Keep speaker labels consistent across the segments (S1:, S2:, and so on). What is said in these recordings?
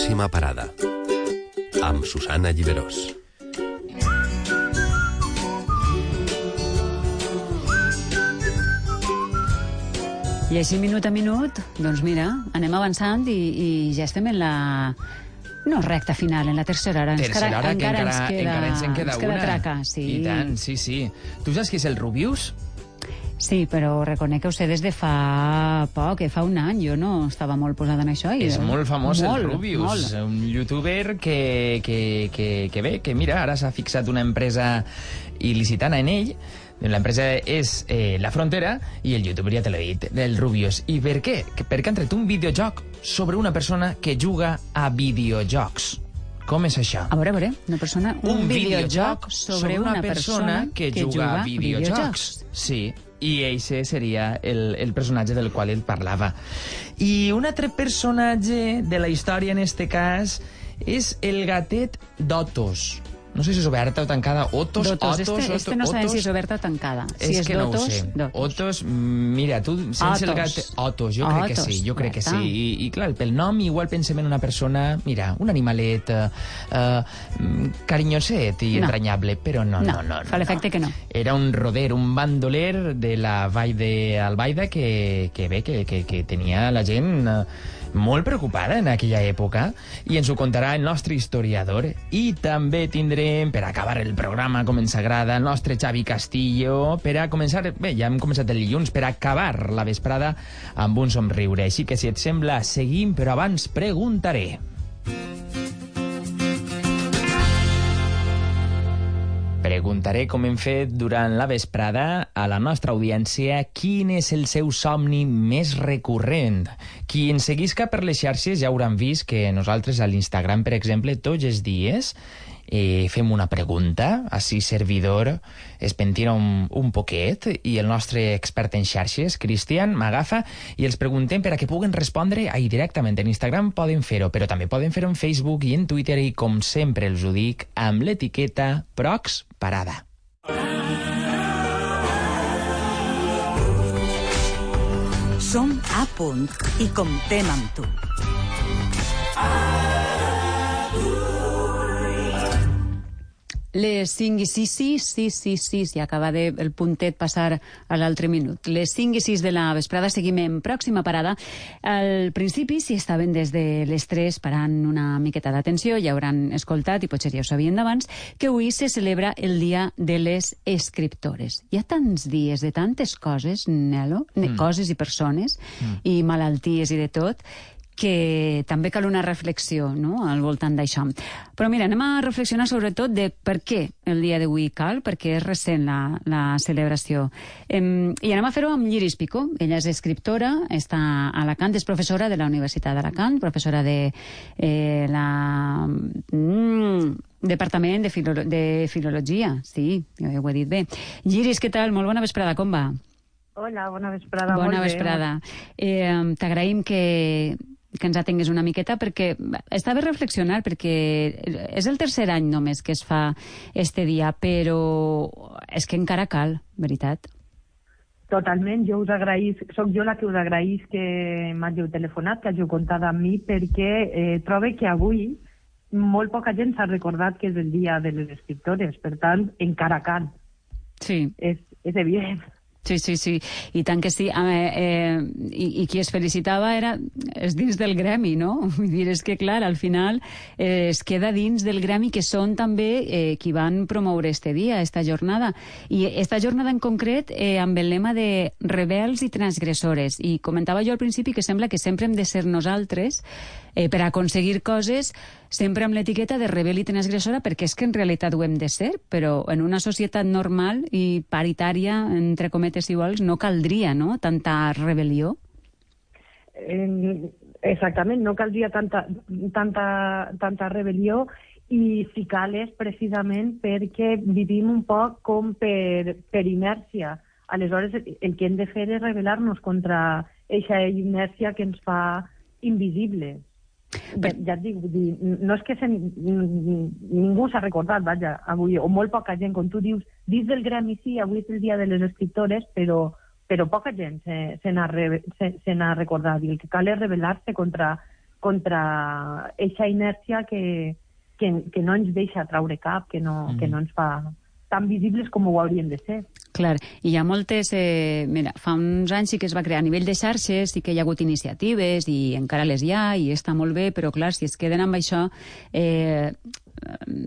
S1: Pròxima parada. Amb Susana Lliberós.
S2: I així, minut a minut, doncs mira, anem avançant i, i ja estem en la... No, recta final, en la tercera hora.
S3: Tercera hora, que encara,
S2: ens queda,
S3: encara ens en queda
S2: ens queda
S3: una.
S2: traca, sí.
S3: I tant, sí, sí. Tu saps qui és el Rubius?
S2: Sí, però reconec que ho sé des de fa poc, que fa un any. Jo no estava molt posada en això. I
S3: És molt famós
S2: molt,
S3: el Rubius,
S2: Molt.
S3: un youtuber que, que, que, que bé, que mira, ara s'ha fixat una empresa il·licitana en ell, L'empresa és eh, La Frontera i el youtuber ja te l'he dit, del Rubius. I per què? Que- Perquè han tret un videojoc sobre una persona que juga a videojocs. Com és això?
S2: A veure, a veure, una persona... Un, videojoc sobre, una, persona,
S3: que, juga, a videojocs. Sí, i eixe seria el, el personatge del qual ell parlava. I un altre personatge de la història, en este cas, és el gatet d'Otos. No sé si és oberta o tancada. Otos,
S2: Dotos.
S3: Otos,
S2: Este,
S3: Otos,
S2: este no sabem
S3: Otos.
S2: si és oberta o tancada.
S3: És
S2: si és
S3: que
S2: Dotos,
S3: no ho sé.
S2: Dotos.
S3: Otos, mira, tu sense el
S2: Otos.
S3: gat... Otos, jo crec que sí, jo crec que sí. I, I, clar, pel nom igual pensem en una persona, mira, un animalet uh, uh, carinyoset i
S2: No.
S3: entranyable, però no, no,
S2: No,
S3: no. no
S2: fa l'efecte que no.
S3: Era un roder, un bandoler de la vall d'Albaida que, que bé, que, que, que tenia la gent uh, molt preocupada en aquella època i ens ho contarà el nostre historiador. I també tindrem, per acabar el programa com ens agrada, el nostre Xavi Castillo per a començar, bé, ja hem començat el dilluns per acabar la vesprada amb un somriure, així que si et sembla seguim, però abans preguntaré Preguntaré, com hem fet durant la vesprada, a la nostra audiència quin és el seu somni més recurrent. Qui ens seguisca per les xarxes ja hauran vist que nosaltres a l'Instagram, per exemple, tots els dies eh, fem una pregunta, així servidor es pentina un, un poquet i el nostre expert en xarxes, Cristian, m'agafa i els preguntem per a que puguen respondre ahí directament. En Instagram poden fer-ho, però també poden fer-ho en Facebook i en Twitter i, com sempre els ho dic, amb l'etiqueta Prox Parada.
S4: Som a punt i comptem amb tu.
S2: Les 5 i 6, 6, 6, 6, 6, i acaba de el puntet passar a l'altre minut. Les 5 i 6 de la vesprada seguim en pròxima parada. Al principi, si estaven des de les 3 parant una miqueta d'atenció, ja hauran escoltat, i potser ja ho sabien d'abans, que avui se celebra el Dia de les Escriptores. Hi ha tants dies de tantes coses, Nelo, mm. coses i persones, mm. i malalties i de tot, que també cal una reflexió no? al voltant d'això. Però mira, anem a reflexionar sobretot de per què el dia d'avui cal, perquè és recent la, la celebració. Em, I anem a fer-ho amb Lliris Picó. Ella és escriptora, està a Alacant, és professora de la Universitat d'Alacant, professora de eh, la... Mm, Departament de, Filolo de Filologia, sí, ho he dit bé. Lliris, què tal? Molt bona vesprada, com va?
S5: Hola, bona vesprada.
S2: Bona
S5: bé.
S2: vesprada. Eh, T'agraïm que, que ens atengués una miqueta perquè està bé reflexionar perquè és el tercer any només que es fa este dia, però és que encara cal, veritat.
S5: Totalment, jo us agraïs, sóc jo la que us agraïs que m'hàgiu telefonat, que hàgiu comptat amb mi, perquè eh, trobo que avui molt poca gent s'ha recordat que és el dia de les escriptores, per tant, encara cal.
S2: Sí.
S5: És, és evident.
S2: Sí, sí, sí, i tant que sí. Eh, eh, i, I qui es felicitava era és dins del gremi, no? Vull dir, és que, clar, al final eh, es queda dins del gremi que són també eh, qui van promoure este dia, esta jornada. I esta jornada en concret eh, amb el lema de rebels i transgressores. I comentava jo al principi que sembla que sempre hem de ser nosaltres eh, per aconseguir coses sempre amb l'etiqueta de rebel i transgressora perquè és que en realitat ho hem de ser, però en una societat normal i paritària, entre cometes iguals, no caldria no? tanta rebel·lió.
S5: Exactament, no caldria tanta, tanta, tanta rebel·lió i si cal és precisament perquè vivim un poc com per, per inèrcia. Aleshores, el que hem de fer és rebel·lar-nos contra aquesta inèrcia que ens fa invisibles. Ja, ja et dic, dir, no és que se, ningú s'ha recordat, vaja, avui, o molt poca gent, com tu dius, dins del gremi sí, avui és el dia de les escriptores, però, però poca gent se, se n'ha re, se, se n'ha recordat, i el que cal és rebel·lar-se contra contra eixa inèrcia que, que, que no ens deixa traure cap, que no, mm. que no ens fa tan visibles com ho haurien de ser.
S2: Clar, i hi ha moltes... Eh, mira, fa uns anys sí que es va crear a nivell de xarxes, sí que hi ha hagut iniciatives i encara les hi ha i està molt bé, però clar, si es queden amb això, eh,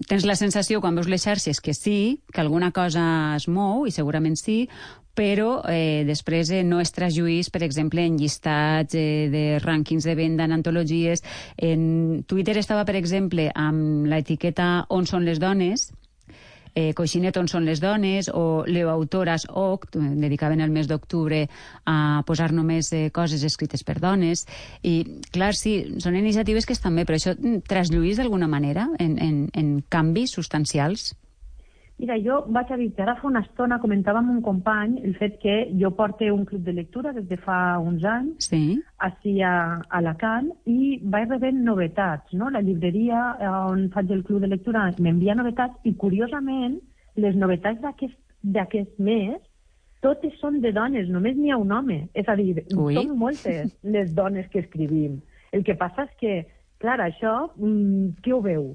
S2: tens la sensació quan veus les xarxes que sí, que alguna cosa es mou, i segurament sí, però eh, després eh, no es traslluís, per exemple, en llistats eh, de rànquings de venda, en antologies. En Twitter estava, per exemple, amb l'etiqueta On són les dones, eh, Coixinet on són les dones o Leo Autores OC, dedicaven el mes d'octubre a posar només eh, coses escrites per dones i clar, sí, són iniciatives que estan bé, però això mm, traslluís d'alguna manera en, en, en canvis substancials?
S5: Mira, jo vaig a dir ara fa una estona comentava amb un company el fet que jo porte un club de lectura des de fa uns anys
S2: sí.
S5: així a Alacant i vaig rebent novetats, no? La llibreria on faig el club de lectura m'envia novetats i, curiosament, les novetats d'aquest mes totes són de dones, només n'hi ha un home. És a dir, Ui. són moltes les dones que escrivim. El que passa és que, clar, això, mmm, qui ho veu?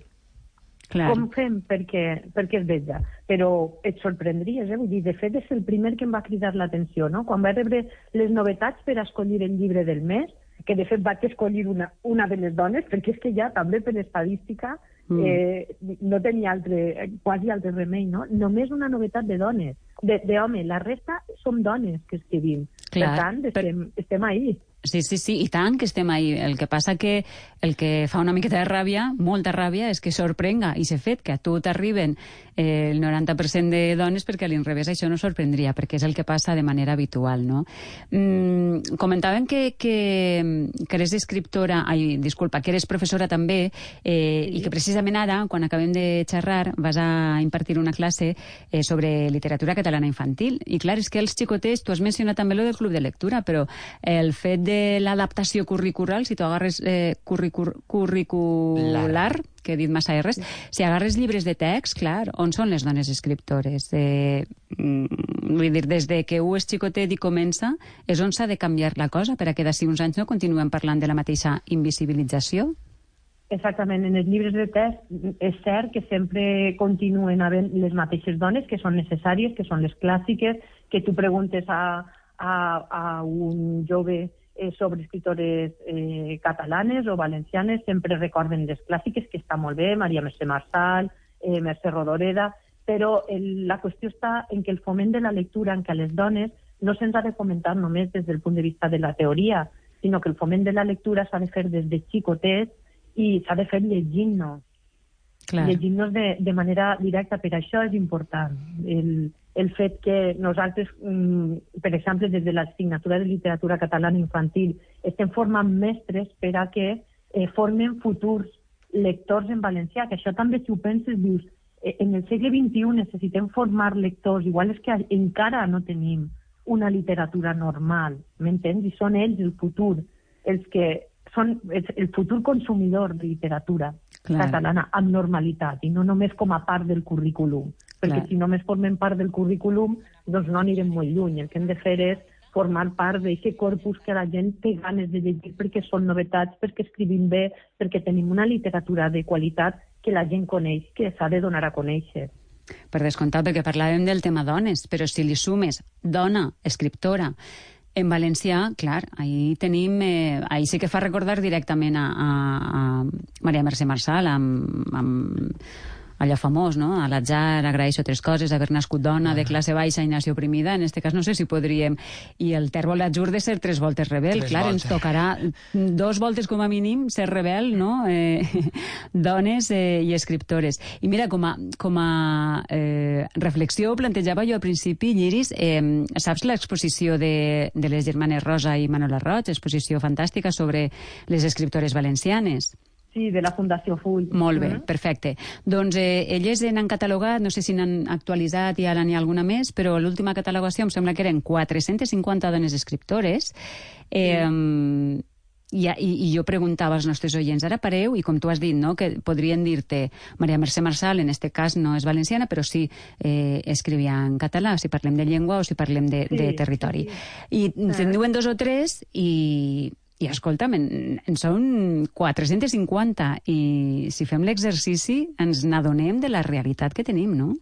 S2: Clar.
S5: Com fem perquè, perquè es veja? Però et sorprendries, eh? Vull dir, de fet, és el primer que em va cridar l'atenció, no? Quan vaig rebre les novetats per escollir el llibre del mes, que de fet vaig escollir una, una de les dones, perquè és que ja també per estadística mm. eh, no tenia altre, quasi altre remei, no? Només una novetat de dones, d'home, la resta som dones que escrivim. Clar, per tant, estem, per... estem ahí.
S2: Sí, sí, sí, i tant que estem ahí. El que passa que el que fa una miqueta de ràbia, molta ràbia, és que sorprenga i s'ha fet que a tu t'arriben eh, el 90% de dones perquè a l'inrevés això no sorprendria, perquè és el que passa de manera habitual, no? Mm, comentaven que, que, que eres escriptora, ai, disculpa, que eres professora també eh, i que precisament ara, quan acabem de xerrar, vas a impartir una classe eh, sobre literatura catalana infantil. I clar, és que els xicotets, tu has mencionat també lo del club de lectura, però el fet de l'adaptació curricular, si tu agarres eh, curricur curricular, que he dit massa R's, si agarres llibres de text, clar, on són les dones escriptores? Eh, mm, vull dir, des de que un és xicotet i comença, és on s'ha de canviar la cosa per a que d'ací uns anys no continuem parlant de la mateixa invisibilització?
S5: Exactament, en els llibres de text és cert que sempre continuen havent les mateixes dones que són necessàries, que són les clàssiques, que tu preguntes a, a, a un jove eh, sobre escritores eh, catalanes o valencianes, sempre recorden les clàssiques, que està molt bé, Maria Mercè Marsal, eh, Mercè Rodoreda, però el, la qüestió està en que el foment de la lectura en què les dones no se'ns ha de fomentar només des del punt de vista de la teoria, sinó que el foment de la lectura s'ha de fer des de xicotets i s'ha de fer llegint-nos. Llegint-nos de, de manera directa. Per això és important el, el fet que nosaltres, mm, per exemple, des de l'assignatura de literatura catalana infantil, estem formant mestres per a que eh, formen futurs lectors en valencià, que això també si ho penses dius, eh, en el segle XXI necessitem formar lectors, igual és que encara no tenim una literatura normal, m'entens? I són ells el futur, els que són el futur consumidor de literatura Clar. catalana amb normalitat i no només com a part del currículum perquè Clar. si només formem part del currículum, doncs no anirem molt lluny. El que hem de fer és formar part d'aquest corpus que la gent té ganes de llegir perquè són novetats, perquè escrivim bé, perquè tenim una literatura de qualitat que la gent coneix, que s'ha de donar a conèixer.
S2: Per descomptat, perquè parlàvem del tema dones, però si li sumes dona, escriptora, en valencià, clar, ahí tenim... Eh, ahí sí que fa recordar directament a, a, a Maria Mercè Marçal, amb, amb allò famós, no? A l'atzar agraeixo tres coses, haver nascut dona, de classe baixa i nació oprimida. En este cas no sé si podríem... I el tèrbol atzur de ser tres voltes rebel. Tres Clar, voltes. ens tocarà dos voltes com a mínim ser rebel, no? Eh, dones eh, i escriptores. I mira, com a, com a eh, reflexió plantejava jo al principi, Lliris, eh, saps l'exposició de, de les germanes Rosa i Manola Roig, exposició fantàstica sobre les escriptores valencianes?
S5: Sí, de la Fundació Full.
S2: Molt bé, mm -hmm. perfecte. Doncs eh, elles n'han catalogat, no sé si n'han actualitzat i ara n'hi ha alguna més, però l'última catalogació em sembla que eren 450 dones escriptores. Eh, mm. I, i, I jo preguntava als nostres oients, ara pareu, i com tu has dit, no, que podrien dir-te Maria Mercè Marçal, en este cas no és valenciana, però sí eh, escrivia en català, si parlem de llengua o si parlem de, sí, de territori. Sí. I sí. te'n diuen dos o tres i I escolta'm, en, en són 450 i si fem l'exercici ens n'adonem de la realitat que tenim, no?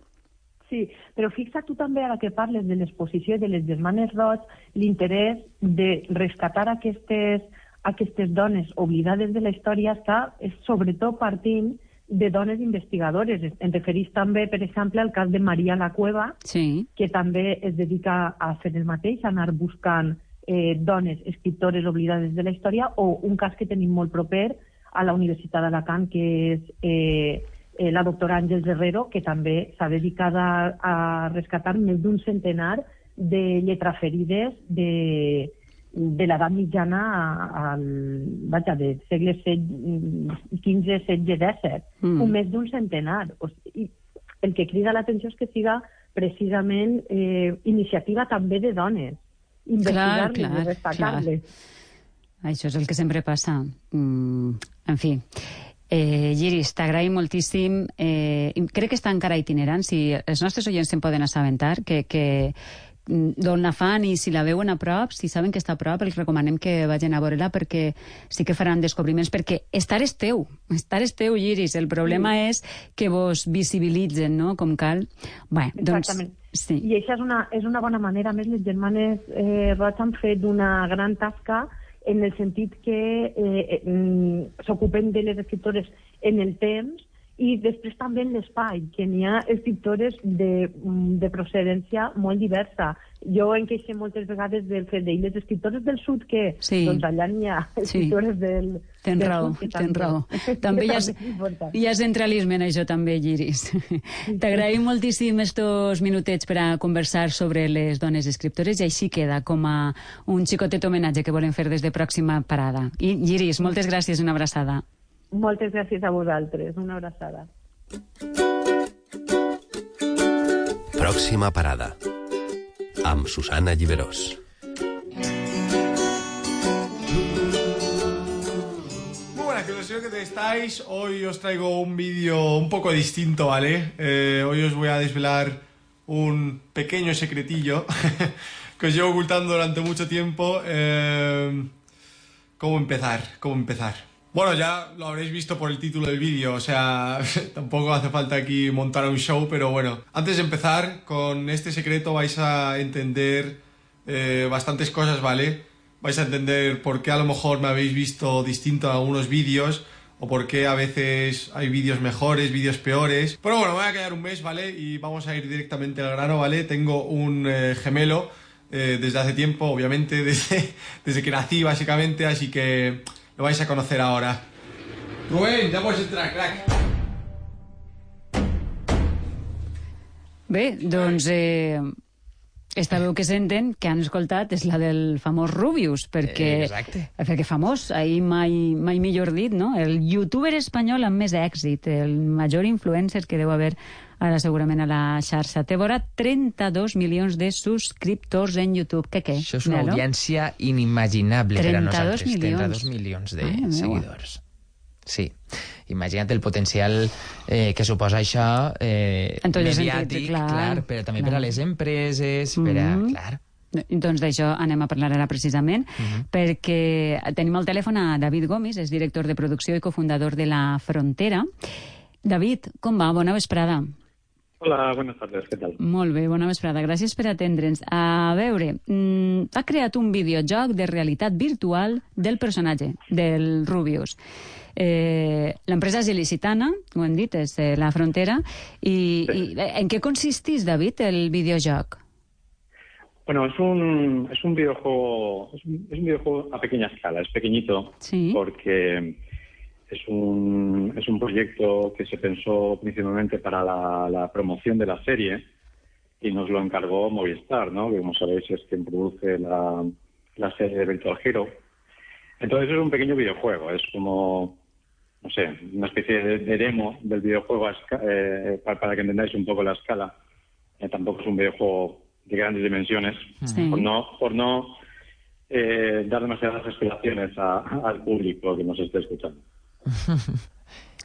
S5: Sí, però fixa't tu també ara que parles de l'exposició de les germanes Roig, l'interès de rescatar aquestes, aquestes dones oblidades de la història està és sobretot partint de dones investigadores. Em referís també, per exemple, al cas de Maria La Cueva,
S2: Sí.
S5: que també es dedica a fer el mateix, a anar buscant eh, dones escriptores oblidades de la història, o un cas que tenim molt proper a la Universitat d'Alacant, que és eh, eh, la doctora Àngels Herrero, que també s'ha dedicat a, a rescatar més d'un centenar de lletraferides de, de l'edat mitjana al, vaja, de segles XV, XVI, XVII,
S2: Mm.
S5: mm. un més d'un centenar. O sigui, el que crida l'atenció és que siga precisament eh, iniciativa també de dones, investigar-les
S2: clar,
S5: i destacar-les.
S2: Això és el que sempre passa. Mm, en fi. Eh, Giris, t'agraïm moltíssim. Eh, crec que està encara itinerant. Si els nostres oients se'n poden assabentar, que, que mm, d'on la fan i si la veuen a prop, si saben que està a prop, els recomanem que vagin a veure-la perquè sí que faran descobriments, perquè estar és teu, estar és teu, Giris. El problema és que vos visibilitzen, no?, com cal. Bé, doncs...
S5: Exactament.
S2: Sí.
S5: I això és una, és una bona manera. A més, les germanes eh, Roig han fet una gran tasca en el sentit que eh, eh, mm, s'ocupen de les escriptores en el temps i després també en l'espai, que n'hi ha escriptores de, mm, de procedència molt diversa. Jo em queixo moltes vegades del fet de "I les escriptores del sud que
S2: Sí.
S5: doncs allà n'hi ha
S2: Sí.
S5: escriptores del,
S2: Tens raó, tens
S5: també-
S2: raó. També hi ha, hi ha centralisme en això també, Giris. T'agraïm moltíssim estos minutets per a conversar sobre les dones escriptores i així queda com a un xicotet homenatge que volem fer des de pròxima parada. I Giris, moltes gràcies, una abraçada.
S5: Moltes gràcies a vosaltres. Una abraçada.
S1: Pròxima parada. Amb Susana Lliberós.
S6: Buenas, que que estáis. Hoy os traigo un vídeo un poco distinto, ¿vale? Eh, hoy os voy a desvelar un pequeño secretillo que os llevo ocultando durante mucho tiempo. Eh, ¿Cómo empezar? ¿Cómo empezar? Bueno, ya lo habréis visto por el título del vídeo, o sea, tampoco hace falta aquí montar un show, pero bueno, antes de empezar, con este secreto vais a entender eh, bastantes cosas, ¿vale? Vais a entender por qué a lo mejor me habéis visto distinto en algunos vídeos, o por qué a veces hay vídeos mejores, vídeos peores. Pero bueno, me voy a quedar un mes, ¿vale? Y vamos a ir directamente al grano, ¿vale? Tengo un eh, gemelo eh, desde hace tiempo, obviamente, desde, desde que nací, básicamente, así que lo vais a conocer ahora. Rubén, ya puedes entrar, crack.
S2: Bé, doncs eh, esta veu que senten, que han escoltat, és la del famós Rubius, perquè,
S3: Eh, exacte.
S2: perquè famós, ahir mai, mai millor dit, no? El youtuber espanyol amb més èxit, el major influencer que deu haver ara segurament a la xarxa. Té vora 32 milions de subscriptors en YouTube. Què, què?
S3: Això és una
S2: Nelo?
S3: audiència inimaginable per a
S2: 32
S3: nosaltres.
S2: milions.
S3: 32 milions de
S2: meua.
S3: seguidors. Sí. Imagina't el potencial eh, que suposa això eh,
S2: En tots els
S3: mediàtic,
S2: sentits, clar,
S3: clar, però també per
S2: clar.
S3: a les empreses, per a... Clar.
S2: Doncs d'això anem a parlar ara precisament, perquè tenim al telèfon a David Gomis, és director de producció i cofundador de La Frontera. David, com va? Bona vesprada.
S7: Hola, buenas tardes, ¿qué tal?
S2: Molt bé, bona vesprada. Gràcies per atendre'ns. A veure, mm, ha creat un videojoc de realitat virtual del personatge, del Rubius. Eh, L'empresa és il·licitana, ho hem dit, és eh, La Frontera. I, i en què consistís, David, el videojoc?
S7: Bueno, es un, es un videojuego es un, es un videojuego a pequeña escala, es pequeñito
S2: Sí.
S7: porque es un, es un proyecto que se pensó principalmente para la, la promoción de la serie y nos lo encargó Movistar, ¿no? que como sabéis es quien produce la, la serie de Virtual Hero. Entonces es un pequeño videojuego, es como, no sé, una especie de, de demo del videojuego eh, para, para que entendáis un poco la escala. Eh, tampoco es un videojuego de grandes dimensiones,
S2: Sí.
S7: por no, por no eh, dar demasiadas explicaciones a- al público que nos esté escuchando.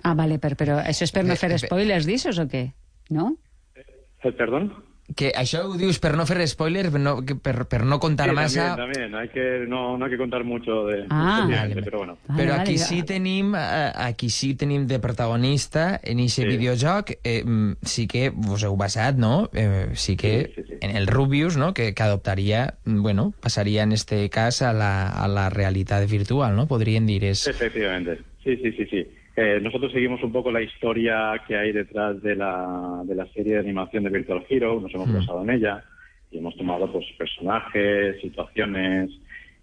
S2: Ah, vale, però, però això és per no fer spoilers d'aixòs o què? No?
S7: Eh, ¿Perdón?
S3: Que això ho dius per no fer spoiler, per no, per, per no contar
S7: Sí,
S3: massa...
S7: también, también. Hay que, no, no hay que contar mucho de...
S2: Ah.
S7: efectivamente, pero bueno.
S2: Vale,
S3: Però
S2: vale,
S3: aquí sí tenim eh, aquí sí tenim de protagonista en aquest
S7: Sí.
S3: videojoc eh, mm, sí que vos heu basat, no? Eh, sí que
S7: Sí, sí, sí.
S3: en el Rubius, no? Que, que adoptaria, mm, bueno, passaria en este cas a la, a la realitat virtual, no? Podríem dir és...
S7: Efectivamente, sí, sí, sí, sí. Eh, nosotros seguimos un poco la historia que hay detrás de la, de la serie de animación de Virtual Hero, nos hemos basado en ella y hemos tomado pues personajes, situaciones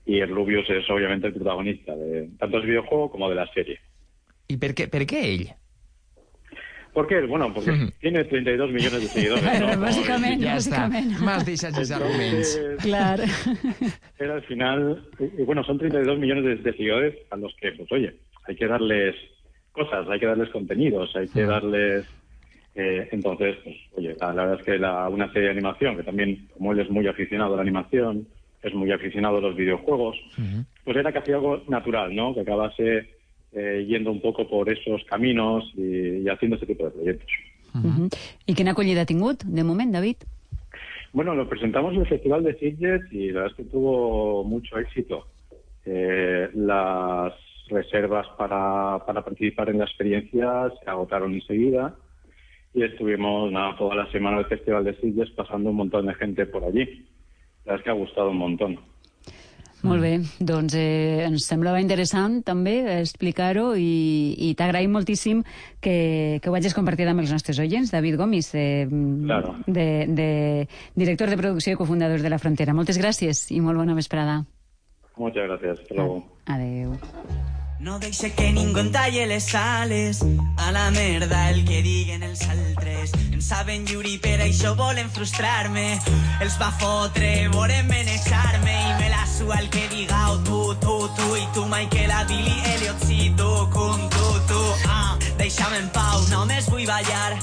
S7: y el Rubius es obviamente el protagonista de tanto del videojuego como de la serie.
S3: I per què, per què ell?
S7: ¿Por qué? Bueno, porque
S3: Ujú.
S7: tiene 32 millones de seguidores. ¿no? Como
S2: Bàsicament,
S3: Ja està,
S2: bàsicament.
S3: m'has deixat els arguments.
S7: Entonces,
S2: Clar.
S7: Pero al final, y bueno, son 32 millones de, de seguidores a los que, pues oye, hay que darles cosas, hay que darles contenidos, hay que darles... eh, entonces, pues oye, la, la verdad es que la- una serie de animación, que también, como él es muy aficionado a la animación, es muy aficionado a los videojuegos, pues era casi algo natural, ¿no? Que acabase eh, yendo un poco por esos caminos y, y haciendo ese tipo de proyectos.
S2: Mhm. I quina acollida ha tingut, de moment, David?
S7: Bueno, lo presentamos en el Festival de Sitges y la verdad es que tuvo mucho éxito. Eh, las reservas para, para participar en la experiencia se agotaron enseguida y estuvimos nada, toda la semana del Festival de Sitges pasando un montón de gente por allí. La verdad es que ha gustado un montón.
S2: Molt bé, doncs eh, ens semblava interessant també explicar-ho i, i t'agraïm moltíssim que, que ho hagis compartit amb els nostres oients. David Gomis, eh,
S7: Claro.
S2: de, de, director de producció i cofundador de La Frontera. Moltes gràcies i molt bona vesprada.
S7: Muchas gracias. Hasta luego.
S2: Adeu.
S8: No deixe que ningú en talle les ales. A la merda el que diguen els altres. En saben lliure i per això volen frustrar-me. Els va fotre, volen manejar-me I me la sua el que digau tu, tu, tu I tu Michael, a Billy Elliot Si tu, com tu, tu. Ah, Deixa'm en pau, només vull ballar.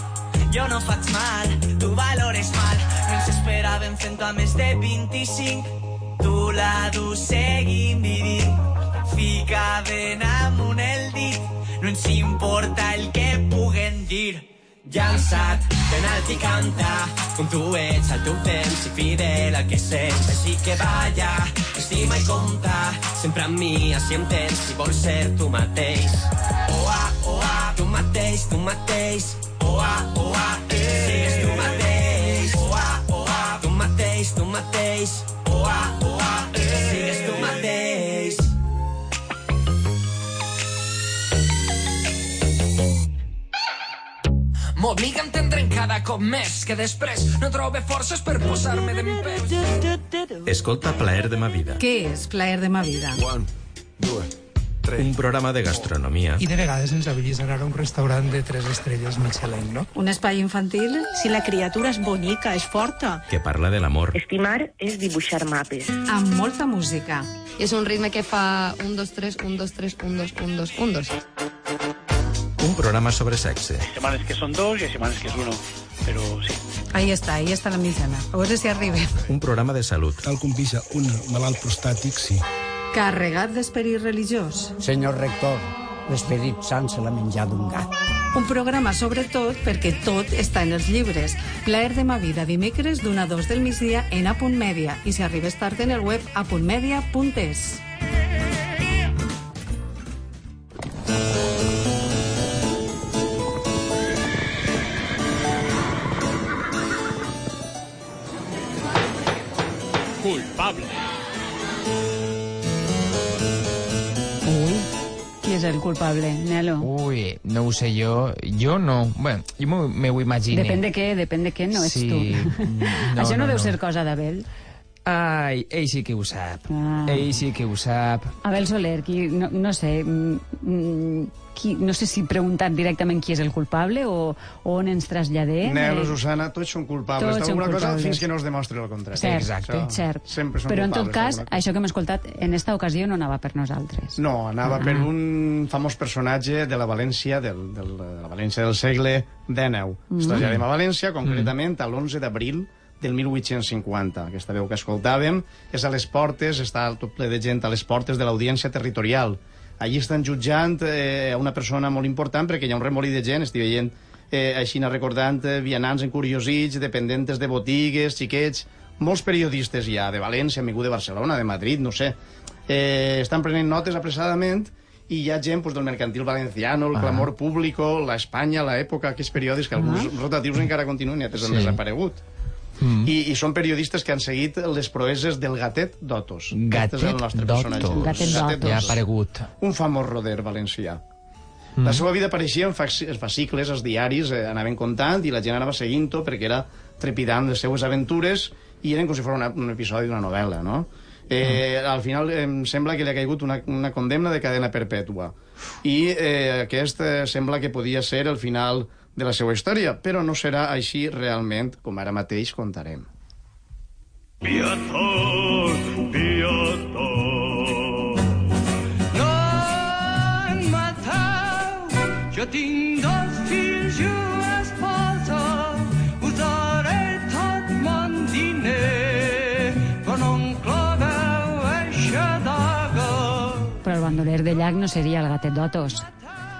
S8: Jo no faig mal, tu valores mal. Ens esperàvem fent-ho a més de 25 Tu la dus seguim vivint Ficaven amunt el dit. No ens importa el que puguen dir. Llançat, penalti canta. Com tu ets al teu temps i fidel al que sents. Així que balla, estima i compta. Sempre amb mi, així em tens Si vols ser tu mateix. Oa, oa, tu mateix, tu mateix. Oa, oa, eh. Sigues tu mateix. Oa, oa, tu mateix, tu mateix. Oa, oa, eh.
S9: M'obliga a entendre'n cada cop més que després no trobe forces per posar-me d'en peu.
S1: Escolta Plaer de ma vida,
S10: Què és Plaer de ma vida?
S1: un programa de gastronomia
S11: I de vegades ens avillis anar a un restaurant de tres estrelles Michelin, no?
S10: Un espai infantil?
S12: Si la criatura és bonica, és forta.
S1: que parla de l'amor,
S12: Estimar és dibuixar mapes.
S10: Amb molta música.
S13: És un ritme que fa 1, 2, 3, 1, 2, 3, 1, 2, 1, 2, 1, 2.
S1: Un programa sobre sexe,
S14: Semanas que son dos y hay semanas que es uno. Pero sí.
S10: Ahí està, ahí està la mitjana. A veure si arribem.
S1: un programa de salut,
S11: Tal com pisa un malalt prostàtic, sí.
S10: Carregat d'esperit religiós.
S15: Senyor rector, l'esperit sant se l'ha menjat un gat.
S10: Un programa sobretot perquè tot està en els llibres. Plaer de ma vida, dimecres d'una a dos del migdia en A.Media Media i si arribes tard en el web apuntmedia.es.
S14: Culpable.
S2: Ui, qui és el culpable, Nelo?
S3: Ui, no ho sé jo. Jo no. Bueno, jo m'ho- me ho imagino.
S2: Depèn de què, depèn de què, no ets
S3: Sí,
S2: tu.
S3: no,
S2: Això no,
S3: no,
S2: deu
S3: no.
S2: ser cosa d'Abel.
S3: Ai, ell sí que ho sap.
S2: Ah.
S3: Ell sí que ho sap.
S2: Abel Soler, qui, no, no sé, mm, mm, qui, no sé si preguntar directament qui és el culpable o, o on ens traslladem.
S16: Nel,
S2: eh,
S16: Susana, tots són culpables
S2: Tots són
S16: d'alguna cosa fins que no es demostri el contrari.
S2: Cert,
S16: Això
S2: cert.
S16: Sempre són
S2: Però en tot cas, això que hem escoltat en esta ocasió no anava per nosaltres.
S16: No, anava
S2: Ah.
S16: per un famós personatge de la València, del, del, de la València del segle XIX.
S2: Mm.
S16: Ens traslladem a València, concretament a l'11 d'abril del 1850. Aquesta veu que escoltàvem és a les portes, està tot ple de gent a les portes de l'audiència territorial. Allí estan jutjant eh, una persona molt important perquè hi ha un remolí de gent, estic veient eh, així anar recordant eh, vianants encuriosits, dependentes de botigues, xiquets, molts periodistes ja, de València, amigo de Barcelona, de Madrid, no sé, eh, estan prenent notes apressadament i hi ha gent pues, del Mercantil Valenciano, el
S3: Ah.
S16: Clamor Público, la Espanya, la Època, aquests periòdics que alguns
S3: Ah.
S16: rotatius encara continuen i altres han
S3: Sí.
S16: desaparegut.
S3: Mm.
S16: I, I són periodistes que han seguit les proeses del gatet d'Otos.
S3: Gatet
S16: Aquest és el nostre personatge.
S3: d'Otos.
S2: Gatet d'Otos.
S3: Ja ha aparegut.
S16: Un famós roder valencià.
S3: Mm.
S16: La seva vida apareixia en fascicles, els diaris, eh, anaven contant i la gent anava seguint-ho perquè era trepidant les seues aventures i eren com si fos una, un episodi d'una novel·la, no? Eh, Al final em sembla que li ha caigut una, una condemna de cadena perpètua i eh, aquest eh, sembla que podia ser el final de la seva història, però no serà així realment, com ara mateix contarem.
S9: No en mateu, jo tinc dos fills i una esposa, usaré tot mon diner, però no em claveu eixa daga.
S2: Però el bandoler de llac no seria el gatet d'Otos.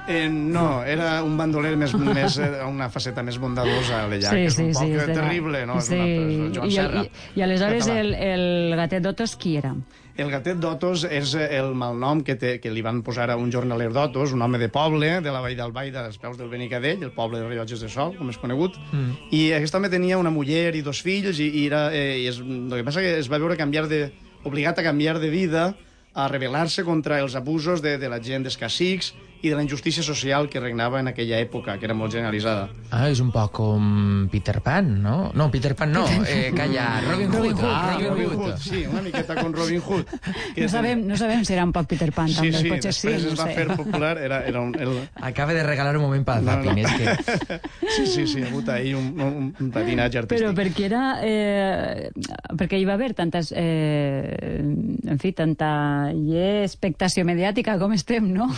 S16: Eh, no, era un bandoler més, més eh, una faceta més bondadosa de llac,
S2: Sí,
S16: és
S2: sí,
S16: un poc
S2: sí, és de la-
S16: terrible, no? És
S2: Sí.
S16: una, és Joan
S2: I,
S16: Serra.
S2: i, I aleshores
S16: català.
S2: el, el gatet d'Otos qui era?
S16: El gatet d'Otos és el malnom que, té, que li van posar a un jornaler d'Otos, un home de poble, de la Vall d'Albaida, als peus del Benicadell, el poble de Rellotges de Sol, com és conegut,
S3: Mm.
S16: i aquest home tenia una muller i dos fills, i, i, era, eh, i es, el que passa que es va veure canviar de, obligat a canviar de vida, a rebel·lar-se contra els abusos de, de la gent dels cacics i de la injustícia social que regnava en aquella època, que era molt generalitzada.
S3: Ah, és un poc com Peter Pan, no? No, Peter Pan no, eh, calla, Robin Hood.
S2: Robin Hood,
S3: ah,
S16: Robin Hood, sí, una miqueta con Robin Hood.
S2: No sabem, no sabem si era un poc Peter Pan,
S16: Sí,
S2: també.
S16: sí,
S2: Potser sí,
S16: després
S2: no
S16: es va
S2: sé.
S16: fer popular, era, era un... El...
S3: Acaba de regalar un moment pel
S16: No,
S3: zapping,
S16: no.
S3: és que...
S16: Sí, sí, sí, ha hagut ahir un, un, un patinatge artístic.
S2: Però perquè era... Eh, perquè hi va haver tantes... Eh, en fi, tanta i expectació mediàtica com estem, no?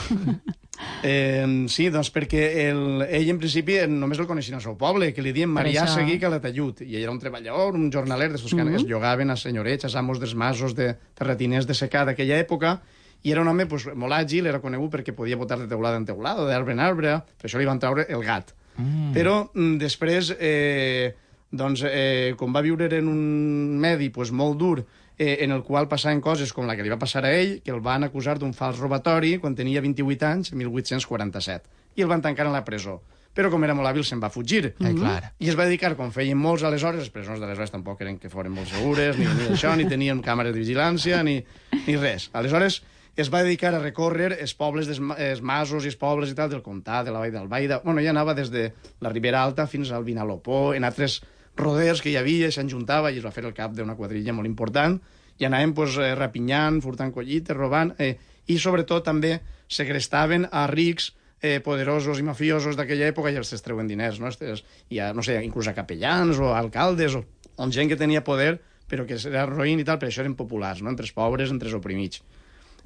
S16: Eh, sí, doncs perquè el, ell en principi només el coneixien al seu poble, que li diuen Marià
S2: això.
S16: Seguí Calatayud, i ell era un treballador, un jornaler, d'estos que
S2: Mhm.
S16: es llogaven a senyorets, als amos dels masos de terratiners de secà d'aquella època, i era un home pues, molt àgil, era conegut perquè podia botar de teulada en teulada, d'arbre en arbre, per això li van treure el gat.
S3: Mm.
S16: Però mm, després, eh, doncs, eh, com va viure en un medi pues, molt dur, eh, en el qual passaven coses com la que li va passar a ell, que el van acusar d'un fals robatori quan tenia 28 anys, 1847, i el van tancar en la presó. Però com era molt hàbil se'n va fugir.
S3: Eh, clar.
S16: I es va dedicar, com feien molts aleshores, les presons d'aleshores tampoc eren que foren molt segures, ni, ni això, ni tenien càmeres de vigilància, ni, ni res. Aleshores, es va dedicar a recórrer els pobles, dels, ma- els masos i els pobles i tal del comtat, de la Vall d'Albaida. Bueno, ja anava des de la Ribera Alta fins al Vinalopó, en altres roders que hi havia, s'enjuntava i es va fer el cap d'una quadrilla molt important, i anàvem pues, eh, rapinyant, furtant collites, robant, eh, i sobretot també segrestaven a rics eh, poderosos i mafiosos d'aquella època i els treuen diners, no? Estes, i a, no sé, inclús a capellans o a alcaldes o, o gent que tenia poder però que era roïn i tal, per això eren populars, no? entre els pobres, entre els oprimits.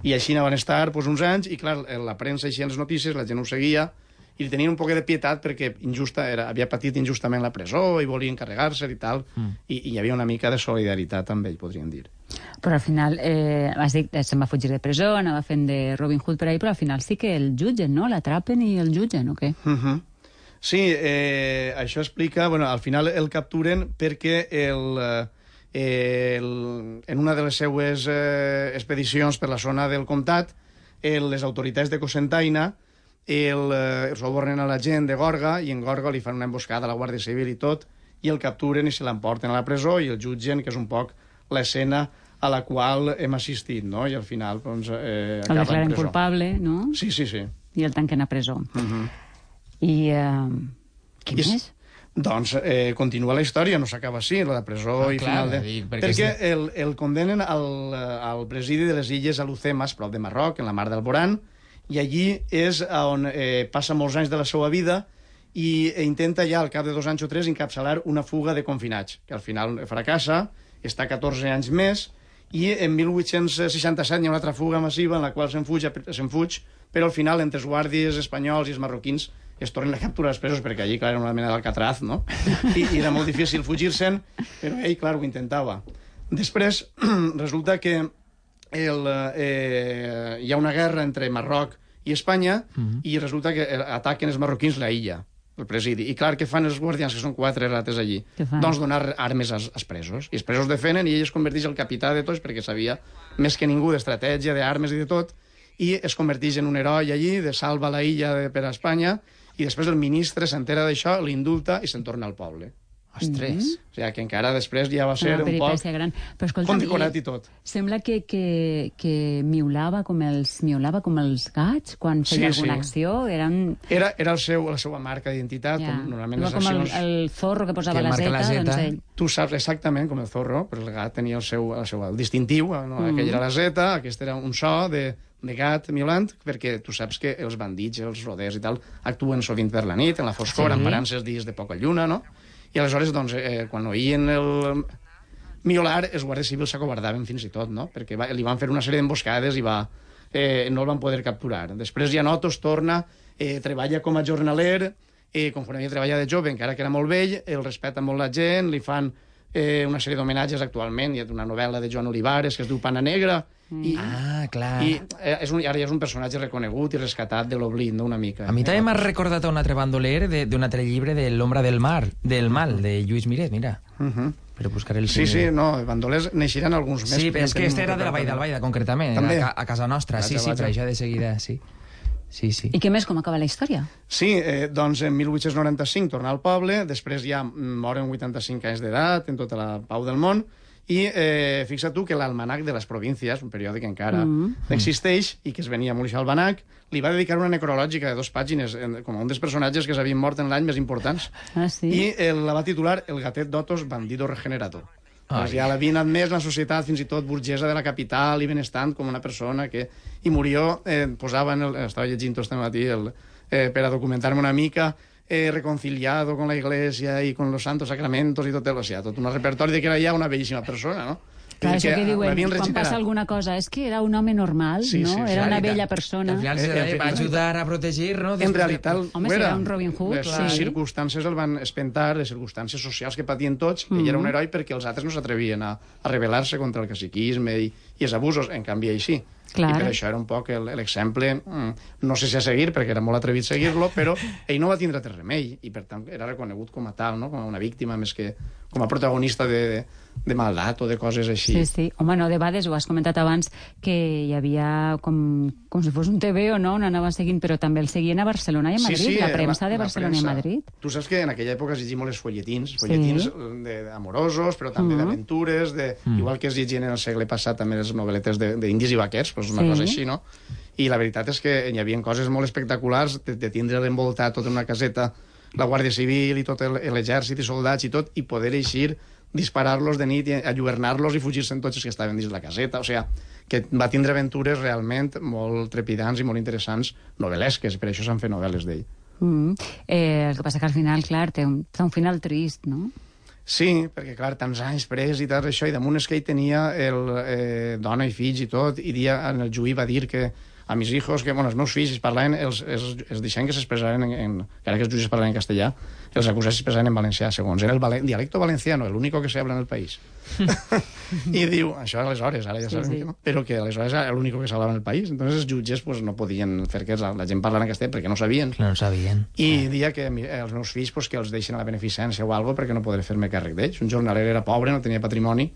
S16: I així van estar pues, uns anys, i clar, la premsa així en les notícies, la gent ho seguia, i li tenien un poc de pietat perquè injusta era, havia patit injustament la presó i volia encarregar-se i tal,
S3: Mm.
S16: i, i hi havia una mica de solidaritat amb ell, podríem dir.
S2: Però al final, eh, has dit, eh, se'n va fugir de presó, anava fent de Robin Hood per ahí, però al final sí que el jutgen, no? L'atrapen i el jutgen, o què?
S16: Uh -huh. Sí, eh, això explica... Bueno, al final el capturen perquè el, eh, el, en una de les seues eh, expedicions per la zona del comtat, el, les autoritats de Cosentaina el, eh, sobornen a la gent de Gorga i en Gorga li fan una emboscada a la Guàrdia Civil i tot, i el capturen i se l'emporten a la presó i el jutgen, que és un poc l'escena a la qual hem assistit, no? I al final, doncs, eh,
S2: El
S16: acaba en
S2: declaren
S16: presó.
S2: culpable, no?
S16: Sí, sí, sí.
S2: I el tanquen a presó.
S16: Uh -huh.
S2: I... Eh, què
S16: I és-
S2: més?
S16: Doncs eh, continua la història, no s'acaba així, la de presó
S3: Ah,
S16: i
S3: clar,
S16: final de...
S3: dic, perquè
S16: perquè
S3: és-
S16: el, el condenen al, al presidi de les illes Alucemas, prop de Marroc, en la mar d'Alborán, i allí és on eh, passa molts anys de la seva vida i eh, intenta ja, al cap de dos anys o tres, encapçalar una fuga de confinats, que al final fracassa, està 14 anys més, i en 1867 hi ha una altra fuga massiva en la qual se'n fuig, se'n fuig, però al final entre els guàrdies espanyols i els marroquins es tornen a capturar els presos perquè allí, clar, era una mena d'alcatraz, no? I, I era molt difícil fugir-se'n, però ell, clar, ho intentava. Després, resulta que el, eh, hi ha una guerra entre Marroc i Espanya
S3: Mhm.
S16: i resulta que eh, ataquen els marroquins la illa, el presidi. I clar, què fan els guardians, que són quatre rates allí? Doncs donar armes als, als presos. I els presos defenen i ell es converteix el capità de tots perquè sabia més que ningú d'estratègia, d'armes i de tot, i es converteix en un heroi allí, de salva la illa de, per a Espanya, i després el ministre s'entera d'això, l'indulta i se'n torna al poble.
S3: Ostres.
S16: O sigui, que encara després ja va ser
S2: Una
S16: un poc
S2: gran. Però escolta'm,
S16: condecorat i tot.
S2: Sembla que, que, que miulava com els, miulava com els gats quan
S16: Sí,
S2: feia alguna
S16: sí.
S2: acció. Eren...
S16: Era, era el seu, la seva marca d'identitat,
S2: Ja.
S16: com normalment les
S2: com el,
S16: accions...
S2: el zorro que posava
S3: Que
S2: la zeta,
S3: la zeta.
S2: doncs ell.
S16: Tu saps exactament com el zorro, però el gat tenia el seu, el seu el distintiu, no?
S2: Mhm.
S16: aquell era la zeta, aquest era un so de, de gat miolant, perquè tu saps que els bandits, els roders i tal, actuen sovint per la nit, en la foscor,
S2: Sí.
S16: sí. emparant-se els dies de poca lluna, no? I aleshores, doncs, eh, quan oïen el miolar, els guàrdies civils s'acobardaven fins i tot, no? Perquè va, li van fer una sèrie d'emboscades i va, eh, no el van poder capturar. Després ja Notos torna, eh, treballa com a jornaler, eh, conforme havia treballat de jove, encara que era molt vell, el respecta molt la gent, li fan eh, una sèrie d'homenatges actualment, hi ha una novel·la de Joan Olivares que es diu Pana Negra, i,
S3: Ah, clar.
S16: i eh, és un, ara ja és un personatge reconegut i rescatat de l'oblit, no? una mica.
S3: A mi també m'ha recordat a un altre bandoler de- d'un altre llibre de L'ombra del mar, del mal, de Lluís Miret, mira.
S16: Uh -huh.
S3: Per buscar el
S16: Sí, sí, no, bandolers neixiran alguns més.
S3: Sí,
S16: perquè
S3: és que este
S16: un
S3: era de la Vall d'Albaida, concretament,
S16: També.
S3: a, a casa nostra. Sí,
S16: Vaja,
S3: sí,
S16: vaja.
S3: per això de seguida, sí. Sí, sí.
S2: I què més, com acaba la història?
S16: Sí, eh, doncs en 1895 torna al poble, després ja moren 85 anys d'edat en tota la pau del món, i eh, fixa tu que l'Almanac de les Províncies, un periòdic que encara
S2: Mm.
S16: existeix i que es venia molt al Almanac, li va dedicar una necrològica de dos pàgines en, com a un dels personatges que s'havien mort en l'any més importants.
S2: Ah, sí?
S16: I eh, la va titular El gatet d'Otos, bandido regenerator. Doncs ja l'havien admès la societat, fins i tot burgesa de la capital i benestant, com una persona que... I murió, eh, posava en el... Estava llegint tot este matí el, eh, per a documentar-me una mica, eh, reconciliado con la iglesia y con los santos sacramentos i tot. O sigui, tot un repertori de que era ja una bellíssima persona, no?
S2: Clar, això que diuen, quan
S16: regenerat.
S2: passa alguna cosa, és que era un home normal,
S16: Sí,
S2: no?
S16: sí, sí.
S2: era una bella persona.
S3: Al final
S16: Eh, en
S3: va ajudar a protegir, no?
S16: En realitat,
S2: Home,
S16: era.
S2: un Robin Hood,
S16: Les
S2: clar.
S16: circumstàncies el van espentar, les circumstàncies socials que patien tots. Ell era un heroi perquè els altres no s'atrevien a, a rebel·lar-se contra el caciquisme i, i els abusos. En canvi, ell sí.
S2: Clar.
S16: I per això era un poc el- l'exemple, mm, no sé si a seguir, perquè era molt atrevit seguir-lo, però ell no va tindre altre remei, i per tant era reconegut com a tal, no? com a una víctima, més que com a protagonista de, de, de maldat o de coses així.
S2: Sí, sí. Home, no, de vegades ho has comentat abans, que hi havia com, com si fos un TV o no, on anava seguint, però també el seguien a Barcelona i a Madrid, la
S16: eh,
S2: premsa de Barcelona i
S16: premsa.
S2: Madrid.
S16: Tu saps que en aquella època es llegia molt els folletins, folletins de, de amorosos, però també
S2: Mhm.
S16: d'aventures, de,
S3: Mm.
S16: igual que es llegien en el segle passat també les novel·letes de- d'indis i vaquers, doncs una
S2: Sí.
S16: cosa així, no? I la veritat és que hi havia coses molt espectaculars de, de tindre l'envoltat tot en una caseta la Guàrdia Civil i tot l'exèrcit i soldats i tot, i poder eixir disparar-los de nit i alluernar-los i fugir-se'n tots els que estaven dins la caseta. O sigui, que va tindre aventures realment molt trepidants i molt interessants, novel·lesques, per això s'han fet novel·les d'ell.
S2: Mm. Eh, el que passa que al final, clar, té un, té un final trist, no?
S16: Sí, perquè, clar, tants anys pres i tot això, i damunt és que ell tenia el, eh, dona i fills i tot, i dia en el juí va dir que a mis hijos, que bueno, els meus fills es parlaven, els, els, els deixen que s'expressaven en, en, encara que els jutges parlaven en castellà, els acusats s'expressaven en valencià, segons era el valen, dialecto valenciano, el único que se habla en el país. I diu, això aleshores, ara ja
S2: Sí,
S16: sabem
S2: sí.
S16: que no, però que aleshores era l'único que se hablava en el país. Entonces els jutges pues, no podien fer que la, la gent parlara en castellà perquè no sabien.
S3: No ho sabien.
S16: I dia que els meus fills pues, que els deixen a la beneficència o algo perquè no podré fer-me càrrec d'ells. Un jornaler era pobre, no tenia patrimoni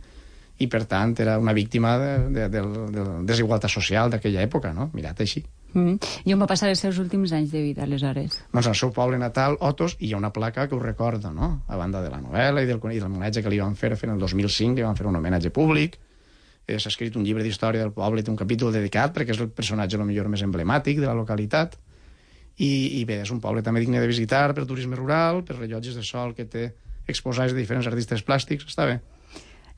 S16: i per tant era una víctima de, de, de, de desigualtat social d'aquella època, no? Mirat així.
S2: Mm. I on va passar els seus últims anys de vida, aleshores?
S16: Doncs al seu poble natal, Otos, i hi ha una placa que ho recorda, no? A banda de la novel·la i del, i del homenatge que li van fer, en el 2005 li van fer un homenatge públic, eh, s'ha escrit un llibre d'història del poble, té un capítol dedicat perquè és el personatge el millor més emblemàtic de la localitat, i, i bé, és un poble també digne de visitar per turisme rural, per rellotges de sol que té exposats de diferents artistes plàstics, està bé.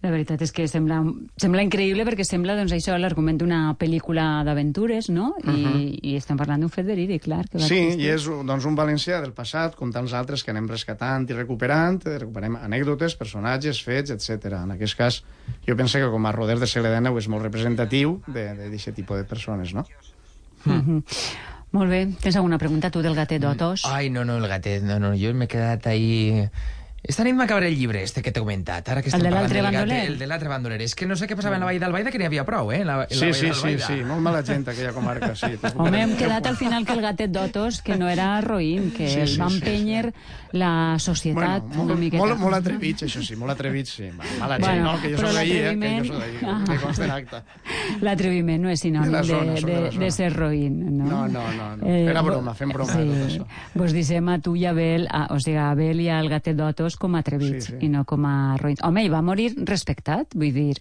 S2: La veritat és que sembla, sembla increïble perquè sembla doncs, això l'argument d'una pel·lícula d'aventures, no? I,
S16: Mhm.
S2: I estem parlant d'un fet verídic, clar. Que va
S16: Sí,
S2: existir.
S16: i és doncs, un valencià del passat, com tants altres que anem rescatant i recuperant, eh, recuperem anècdotes, personatges, fets, etc. En aquest cas, jo penso que com a roder de segle XIX és molt representatiu d'aquest tipus de persones, no?
S2: Mhm. Molt bé. Tens alguna pregunta tu del gatet d'Otos?
S3: Ai, no, no, el gatet, no, no, jo m'he quedat ahí Esta nit m'acabaré el llibre este que t'he comentat. Ara que estem
S2: de l'altre bandoler?
S3: El de l'altre bandoler. És que no sé què passava en la Vall d'Albaida, que n'hi havia prou, eh? en La, en la
S16: Sí, sí, sí, sí, molt mala gent aquella comarca, sí.
S2: Home, hem quedat al final que el gatet d'Otos, que no era roïn, que
S16: Sí,
S2: el
S16: sí,
S2: va
S16: sí,
S2: empènyer la societat
S16: Bueno,
S2: una
S16: molt,
S2: miqueta.
S16: molt, molt atrevits, això sí, molt atrevits, sí. Mala gent,
S2: Bueno,
S16: no? Que jo soc d'ahir, eh? Que jo soc d'ahir, que consta en acta.
S2: L'atreviment no és sinònim
S16: De zona,
S2: de,
S16: de
S2: de, ser roïn, no?
S16: No, no, no, no. Era
S2: vo-
S16: broma, fem broma això.
S2: Vos dissem a tu i a Abel, a, o sigui, a Abel i al gatet d'Otos com a atrevits
S16: Sí, sí.
S2: i no com a roïns. Home, i va morir respectat, vull dir...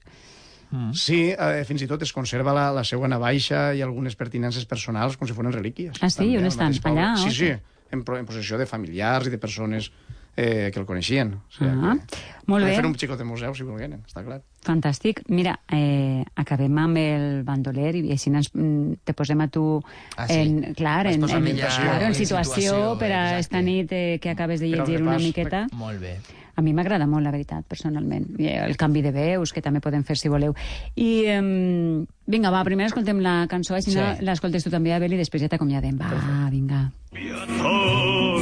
S16: Sí, eh, fins i tot es conserva la, la seva navaixa i algunes pertinences personals com si foren relíquies.
S2: Ah, sí?
S16: També,
S2: On estan? Allà,
S16: Sí, sí, en, en possessió de familiars i de persones eh, que el coneixien. O sigui,
S2: Ah,
S16: que
S2: molt bé.
S16: fer un xicot de museu, si volgueren, està clar.
S2: Fantàstic. Mira, eh, acabem amb el bandoler i així ens, mm, te posem a tu
S3: Ah, sí?
S2: en, clar, en, en,
S3: ja
S2: claro, en situació,
S3: situació,
S2: per a
S3: exacte.
S2: esta nit eh, que acabes de llegir una miqueta.
S3: Molt bé.
S2: A mi m'agrada molt, la veritat, personalment. I el canvi de veus, que també podem fer si voleu. I, eh, vinga, va, primer escoltem la cançó, així
S3: Sí.
S2: l'escoltes tu també, Abel, i després ja t'acomiadem. Va, vinga.
S8: No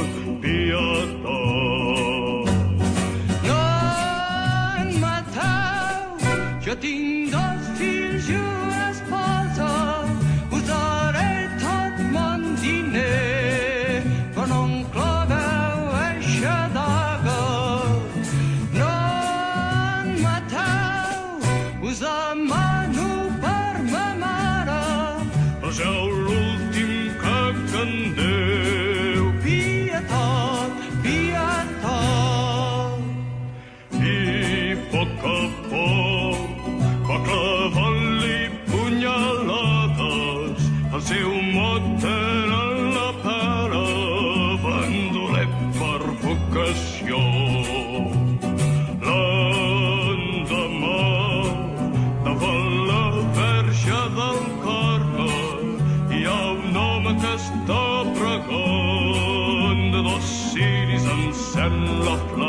S8: lot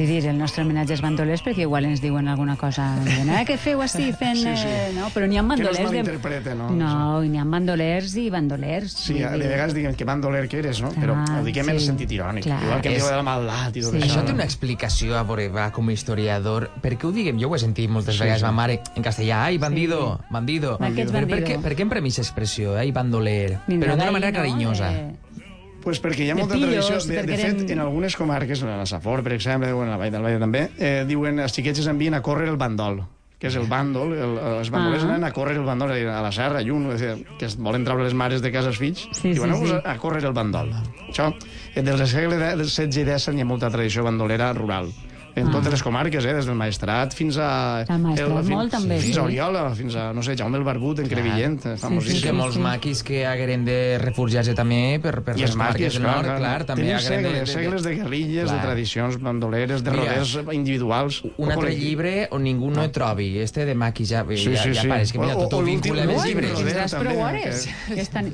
S8: No
S2: sé si dir el nostre homenatge als bandolers, perquè igual ens diuen alguna cosa. Diuen, eh, què feu així fent...
S16: Sí, sí.
S2: Eh, no, però n'hi ha
S16: Que no es
S2: bandolers...
S16: malinterprete, no?
S2: No, n'hi ha bandolers i bandolers.
S16: Sí,
S2: Vull
S16: de vegades diguem que van doler que eres, no? Però
S2: Ah,
S16: ho diguem en el
S2: sí.
S16: sentit irònic.
S2: Clar.
S16: Igual que em
S3: És-
S16: de la maldat i tot
S2: Sí.
S16: això.
S3: Això té una explicació, a veure, va, com a historiador. Per què ho diguem? Jo ho he sentit moltes
S16: Sí,
S3: vegades,
S16: sí.
S3: ma mare, en castellà. Ai, bandido, bandido.
S2: Aquests
S3: Però per
S2: bandido.
S3: què, per què emprem aquesta expressió, ai, bandoler? Però d'una manera
S2: no?
S3: carinyosa.
S2: Eh,
S16: Pues perquè hi ha
S2: De
S16: molta
S2: pillos,
S16: tradició. De, de fet,
S2: eren-
S16: en algunes comarques, a la Safor, per exemple, o en la Vall del Valle també, eh, diuen els xiquets es envien a córrer el bandol que és el bàndol, el, els bandolers
S2: Ah.
S16: anen a córrer el bandol a la serra, lluny, és a dir, que es volen treure les mares de casa als fills,
S2: Sí,
S16: diuen,
S2: sí,
S16: "Aneu-vos
S2: sí.
S16: a, córrer el bandol. Això, eh, des del segle de- XVI i XVII hi ha molta tradició bandolera rural. En
S2: Ah.
S16: totes les comarques, eh, des del Maestrat fins a...
S2: Al Maestrat
S16: fins,
S2: molt, també,
S16: Fins
S2: sí.
S16: a Oriola, fins a, no sé, Jaume el Barbut, en Crevillent, eh,
S3: Sí,
S16: famosíssim.
S3: que molts maquis que hagueren de refugiar-se també per, per
S16: I
S3: les comarques
S16: maquis,
S3: del nord,
S16: clar.
S3: clar, també
S16: Tenim
S3: hagueren
S16: segles,
S3: de, de,
S16: segles de guerrilles,
S3: Clar.
S16: de tradicions bandoleres, de roders individuals.
S3: Un
S16: o
S3: altre llibre on ningú no et trobi. Este de maquis ja,
S16: Sí,
S3: ja,
S16: sí,
S3: ja
S16: sí.
S3: pareix que mira,
S16: O-
S3: tot
S16: o
S3: ho vincula amb els llibres.
S2: Tindràs
S16: també,
S2: prou hores.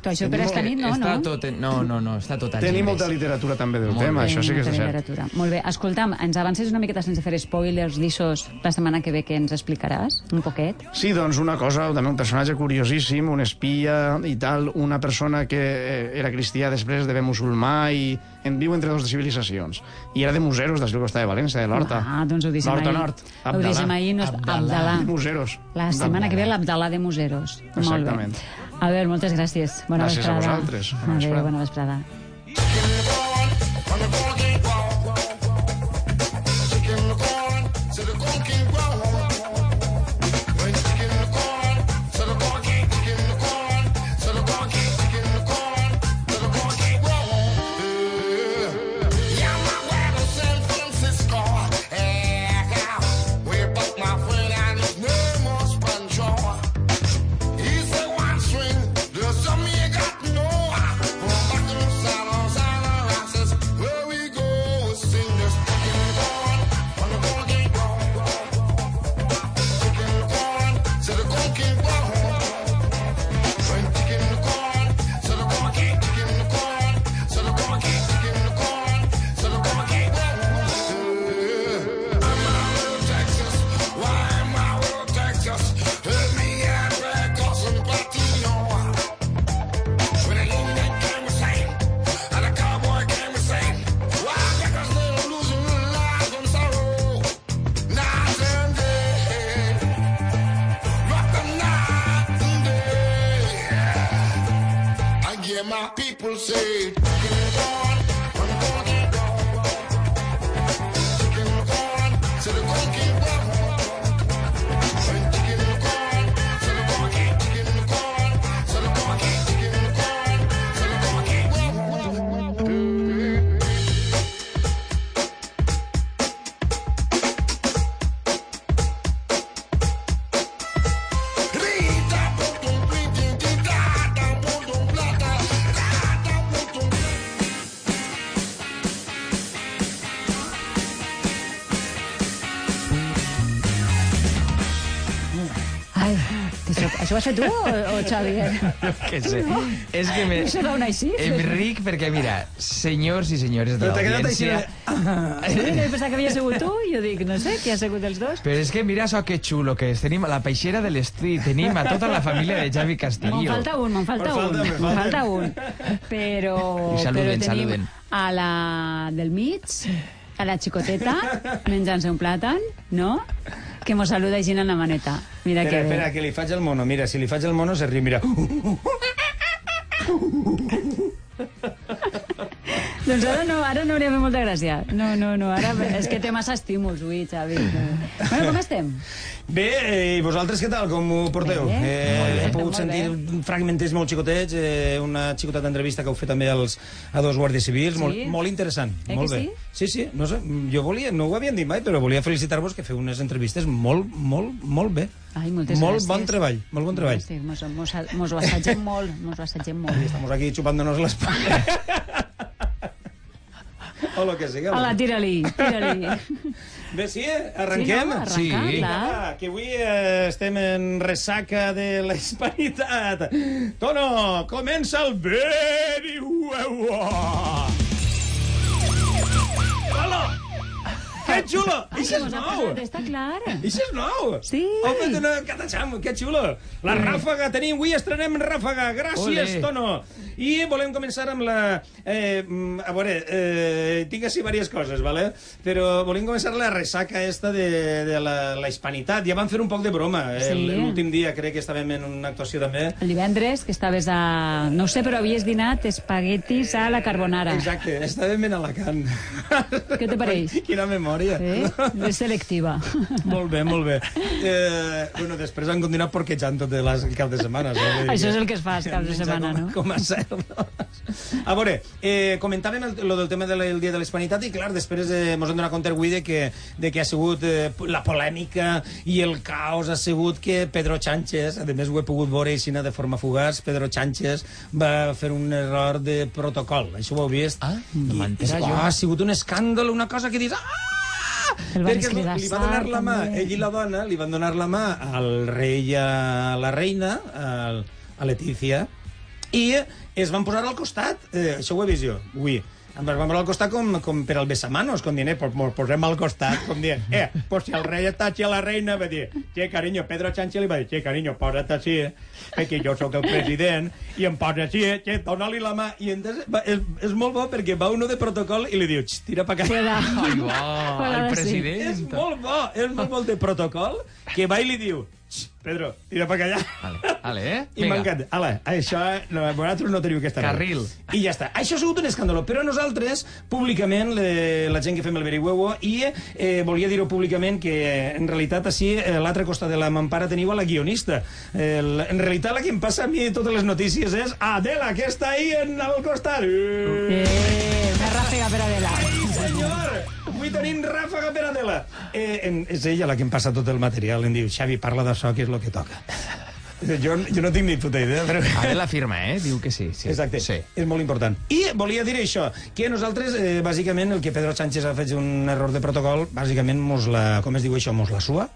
S2: tu, això per
S16: Tenim-
S2: esta nit no,
S3: està
S2: no?
S3: No, no, no, està tot
S16: Tenim
S3: llibres.
S16: molta literatura també del tema, això sí que és cert.
S2: literatura. Molt bé, escolta'm, ens avances una miqueta sense fer spoilers d'ixos la setmana que ve que ens explicaràs, un poquet?
S16: Sí, doncs una cosa, també un personatge curiosíssim, un espia i tal, una persona que eh, era cristià després d'haver musulmà i en viu entre dues civilitzacions. I era de Museros, del costat de València, de l'Horta.
S2: Ah, doncs ho deixem
S16: Nord a
S2: ahir.
S16: nord.
S2: Ho deixem ahir, no és Abdalà.
S16: De Museros.
S2: La setmana que ve l'Abdalà de Museros. Molt bé.
S16: Exactament.
S2: A veure, moltes gràcies. Bona
S16: Gràcies a
S2: vesprada.
S16: vosaltres. Bona
S2: Adéu,
S16: vesprada.
S2: bona vesprada. Això, ho has fet tu o, o Xavier?
S3: que sé. És que me...
S2: Això dona així?
S3: Em ric perquè, mira, senyors i senyores de
S16: Però t'ha quedat
S3: l'audiència...
S2: Sí, que pensava que havia sigut tu, i jo dic, no sé, qui ha sigut els dos?
S3: Però és que mira això que xulo que és. Tenim a la peixera de l'estudi, tenim a tota la família de Xavi Castillo.
S2: Me'n falta un, me'n falta
S3: Me'n
S2: un,
S3: falta, me'n falta.
S2: falta un. Però,
S3: I saluden,
S2: però tenim
S3: saluden.
S2: a la del mig, a la xicoteta, menjant-se un plàtan, no? Que mos saluda així en la maneta. Mira
S17: espera,
S2: que bé.
S17: espera, que li faig el mono. Mira, si li faig el mono se riu, mira.
S2: Doncs ara no, ara no hauria fet molta gràcia. No, no, no, ara és que té massa estímuls, ui, Xavi. Bueno, com estem?
S17: Bé, eh, i vosaltres què tal, com ho porteu?
S2: Bé,
S17: eh,
S2: molt bé,
S17: he pogut sentir
S2: bé.
S17: fragmenters molt xicotets, eh, una xicoteta entrevista que heu fet també als, a dos guàrdies civils,
S2: Sí?
S17: molt, molt interessant,
S2: Eh
S17: molt bé.
S2: sí?
S17: Sí, sí, no sé, jo volia, no ho havien dit mai, però volia felicitar-vos que feu unes entrevistes molt, molt, molt bé.
S2: Ai, moltes
S17: molt
S2: gràcies.
S17: bon treball, molt bon treball.
S2: Sí, mos, mos, mos ho assagem molt, mos ho assagem molt.
S17: Estamos aquí chupándonos las o lo que sigui.
S2: Hola, tira-li, tira-li.
S17: Bé, sí, arrenquem?
S2: Sí, no? Arrencar, Sí. clar.
S17: Va, que avui eh, estem en ressaca de la hispanitat. Tono, comença el Beri Huevo! Hola! Que xulo!
S2: Ai,
S17: Això és nou!
S2: està clar.
S17: Això és nou!
S2: Sí.
S17: Heu fet una catacham, que xulo! La ràfaga, tenim, avui estrenem ràfaga. Gràcies,
S3: Ole.
S17: Tono! I volem començar amb la... Eh, a veure, eh, tinc així diverses coses, ¿vale? però volem començar la ressaca esta de, de la, la hispanitat. Ja vam fer un poc de broma. eh,
S2: Sí.
S17: L'últim dia crec que estàvem en una actuació també.
S2: El divendres, que estaves a... No ho sé, però havies dinat espaguetis a la carbonara.
S17: Exacte, estàvem en Alacant.
S2: Què te pareix?
S17: Quina memòria.
S2: Eh? És selectiva.
S17: molt bé, molt bé. Eh, bueno, després han continuat porquejant tot les, el cap de setmana. dir
S2: Això és el que es fa els caps de setmana,
S17: com,
S2: no?
S17: Com a cerdos. A veure, eh, comentàvem el, lo del tema del el Dia de l'Hispanitat i, clar, després eh, mos hem donat compte avui de que, de que ha sigut eh, la polèmica i el caos ha sigut que Pedro Sánchez, a més ho he pogut veure així de forma fugaç, Pedro Sánchez va fer un error de protocol. Això ho heu vist?
S3: Ah, no m'entera jo.
S17: Ah, ha sigut un escàndol, una cosa que dius... Ah!
S2: El
S17: Perquè
S2: cridar
S17: li va donar la mà,
S2: també.
S17: ell i la dona, li van donar la mà al rei i a la reina, al, a Letícia, i es van posar al costat, eh, això ho he vist jo, avui, ens van posar al costat com, com per al besamanos, com dient, eh, pues mos posem al costat, com dient, eh, pues si el rei està així a la reina, va dir, che, carinyo, Pedro Sánchez li va dir, che, carinyo, posa't així, eh, perquè jo sóc el president, i em posa així, eh, che, dona-li la mà, i entonces, va, és, és molt bo perquè va uno de protocol i li diu, "Xt, tira pa acá.
S2: Queda.
S3: Ai, va, el
S2: sí.
S3: president.
S17: És molt bo, és molt bo el de protocol, que va i li diu, "Xt, Pedro, tira pa allà.
S3: Vale, vale eh?
S17: I m'encanta. Ala, això, no, vosaltres no teniu aquesta raó.
S3: Carril.
S17: I ja està. Això ha sigut un escàndol, però nosaltres, públicament, le, la gent que fem el Berihuevo, i eh, volia dir-ho públicament que, eh, en realitat, així, eh, a l'altre costat de la mampara teniu a la guionista. Eh, el- en realitat, la que em passa a mi totes les notícies és Adela, que està ahí en el costat. Eh,
S2: Eh, una ràfega per Adela.
S17: Sí, senyor! Avui tenim ràfaga per Adela. Eh, en, és ella la que em passa tot el material. Em diu, Xavi, parla d'això, que és el que toca. Jo, jo no tinc ni puta idea, però...
S3: Adela firma, eh? Diu que sí. sí.
S17: Exacte,
S3: Sí.
S17: és molt important. I volia dir això, que nosaltres, eh, bàsicament, el que Pedro Sánchez ha fet un error de protocol, bàsicament, mos la, com es diu això, mos la sua.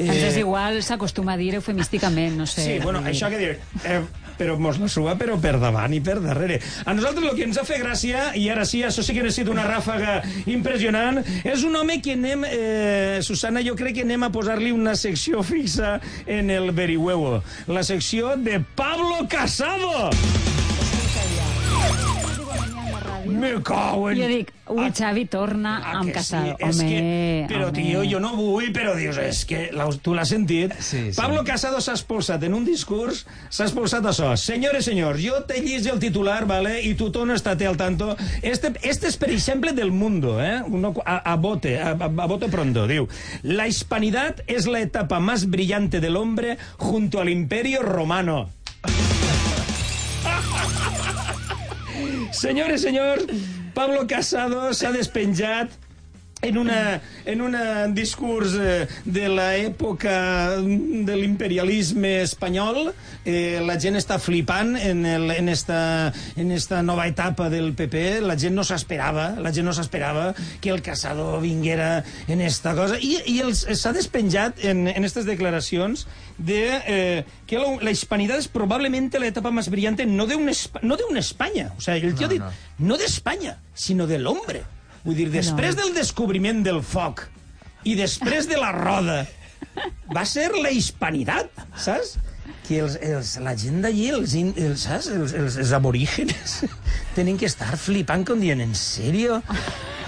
S2: Ens és igual, s'acostuma a dir eufemísticament, no sé.
S17: Sí, bueno, això que dir... Eh, però mos la sua, però per davant i per darrere. A nosaltres el que ens ha fet gràcia, i ara sí, això sí que necessita una ràfaga impressionant, és un home que anem... Eh, Susana, jo crec que anem a posar-li una secció fixa en el Berihuevo. La secció de Pablo Casado! Me cago en...
S2: Jo dic, ui, Xavi, torna amb
S17: que
S2: Casado.
S17: Sí, és
S2: home,
S17: que, però,
S2: home.
S17: tio, jo no vull, però dius, és que la, tu l'has sentit.
S3: Sí, sí.
S17: Pablo Casado s'ha expulsat en un discurs, s'ha expulsat això. Senyores, senyors, jo te llis el titular, ¿vale? y tu tono estate al tanto. Este, este es, per exemple, del mundo, ¿eh? Uno, a, a bote, a, a, a bote pronto, diu. La hispanidad es la etapa más brillante del hombre junto al imperio romano. Senyores, senyors, Pablo Casado s'ha despenjat en, una, en un discurs eh, de l'època de l'imperialisme espanyol. Eh, la gent està flipant en, el, en, esta, en esta nova etapa del PP. La gent no s'esperava, la gent no s'esperava que el Casado vinguera en esta cosa. I, i s'ha despenjat en, en estas declaracions de eh, que la, la hispanidad es probablemente la etapa más brillante no de, un, no de una España. O sea, el tío
S3: No,
S17: ha dit,
S3: no.
S17: no de España, sinó de l'hombre. Vull dir, després del descobriment del foc i després de la roda, va ser la hispanitat, saps? Que els, els, la gent d'allí, els, els, saps? Els, els, els aborígenes, tenen que estar flipant com dient, en sèrio?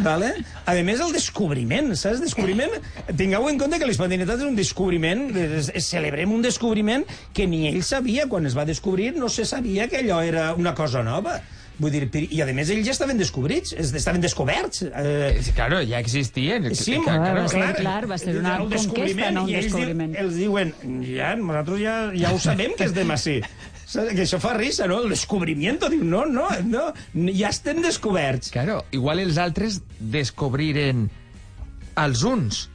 S17: Vale? A més, el descobriment, saps? Descobriment... Tingueu en compte que l'hispanitat és un descobriment, es, es, celebrem un descobriment que ni ell sabia, quan es va descobrir, no se sabia que allò era una cosa nova. Vull dir, i a més ells ja estaven descobrits, es- estaven descoberts. Eh,
S3: Claro, ja existien.
S17: Sí,
S3: Claro,
S2: va ser,
S17: clar,
S2: clar, va ser una
S17: el
S2: conquesta, no un
S17: i ells,
S2: descobriment.
S17: Diu, ells diuen, ja, nosaltres ja, ja ho sabem que estem així. Saps? Que això fa risa, no? El descobrimiento. Diu, no, no, no, ja estem descoberts.
S3: Claro, igual els altres descobriren els uns.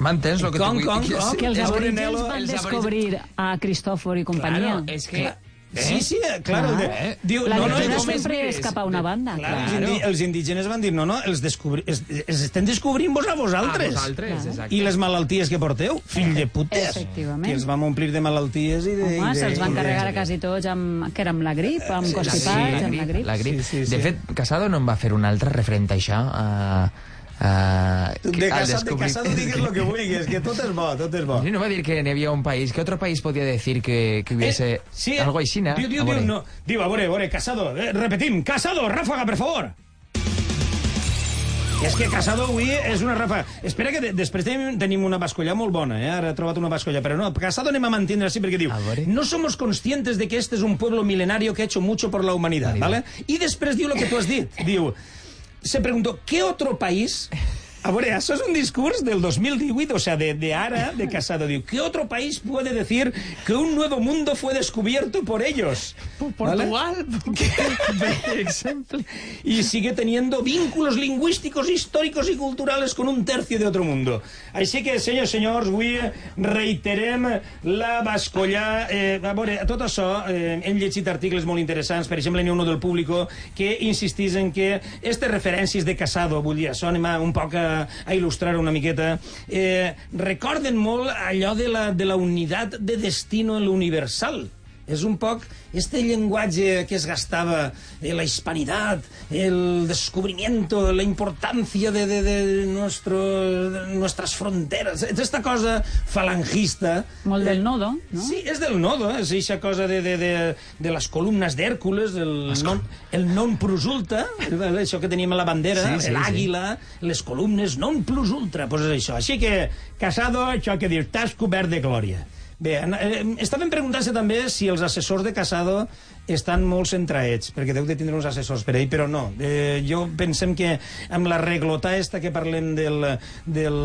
S3: M'entens el que
S17: Com,
S3: t'ho vull
S17: com,
S3: dir?
S17: com?
S2: Que els
S17: És
S2: aborígens van descobrir a Cristòfor i companyia.
S3: Claro, és que...
S17: Sí, sí, claro.
S2: Clar.
S17: De, diu,
S2: La
S17: no, no, és-
S2: sempre és cap a una banda.
S17: Clar,
S2: clar.
S17: els, indi els indígenes van dir, no, no, els, descobri els, els estem descobrint vos a vosaltres.
S3: A vosaltres, exacte.
S17: I les malalties que porteu, fill de putes.
S2: Efectivament.
S17: Que els vam omplir de malalties i de...
S2: Home,
S17: de,
S2: se'ls van
S17: de-
S2: carregar a quasi tots amb, que era amb la grip, amb constipats, amb la grip.
S3: La grip.
S17: Sí, sí, sí.
S3: De fet, Casado no en va fer un altre referent a això. Uh, uh,
S17: De, casa, de casado digues lo que vulguis, que tot és bo, tot és bo.
S3: Sí, no va dir que n'hi havia un país. ¿Qué otro país podía decir que, que hubiese
S17: Eh, sí,
S3: algo així?
S17: Diu, diu, diu, no. Diu, a veure, a veure, Casado, eh, repetim, Casado, ráfaga, per favor. És que Casado avui és una rafa... Espera que de, després tenim, tenim una bascolla molt bona, eh? Ara he trobat una bascolla, però no, Casado anem a mantindre així perquè diu no somos conscientes de que este es un pueblo milenario que ha hecho mucho por la humanidad, ¿vale? I després diu lo que tu has dit, diu... Se preguntó, ¿qué otro país A veure, això és un discurs del 2018, o sea, de, de ara, de Casado. Diu, ¿qué otro país puede decir que un nuevo mundo fue descubierto por ellos?
S3: Portugal.
S17: Ejemplo. Y sigue teniendo vínculos lingüísticos, históricos y culturales con un tercio de otro mundo. Així que, senyors, senyors, avui reiterem la bascollà. Eh, a veure, tot això, eh, hem llegit articles molt interessants, per exemple, n'hi ha uno del Público que insistís en que aquestes referències de Casado, vull dir, això anem un poc a, a il·lustrar una miqueta, eh, recorden molt allò de la, de la unitat de destino en l'universal. És un poc este llenguatge que es gastava de la hispanitat, el descubrimiento, la importancia de, de, de, nuestro, de nuestras fronteras, esta cosa falangista.
S2: Molt del nodo, no?
S17: Sí, és del nodo, és aquesta cosa de, de, de, de les columnes d'Hèrcules, el, non, el non plus ultra, això que teníem a la bandera,
S3: Sí, sí,
S17: l'àguila, les columnes non plus ultra, doncs és això. Així que, Casado, això que dius, t'has cobert de glòria. Bé, eh, estaven preguntant-se també si els assessors de Casado estan molt centraets, perquè deu de tindre uns assessors per ell, però no. Eh, jo pensem que amb la reglota esta que parlem del, del,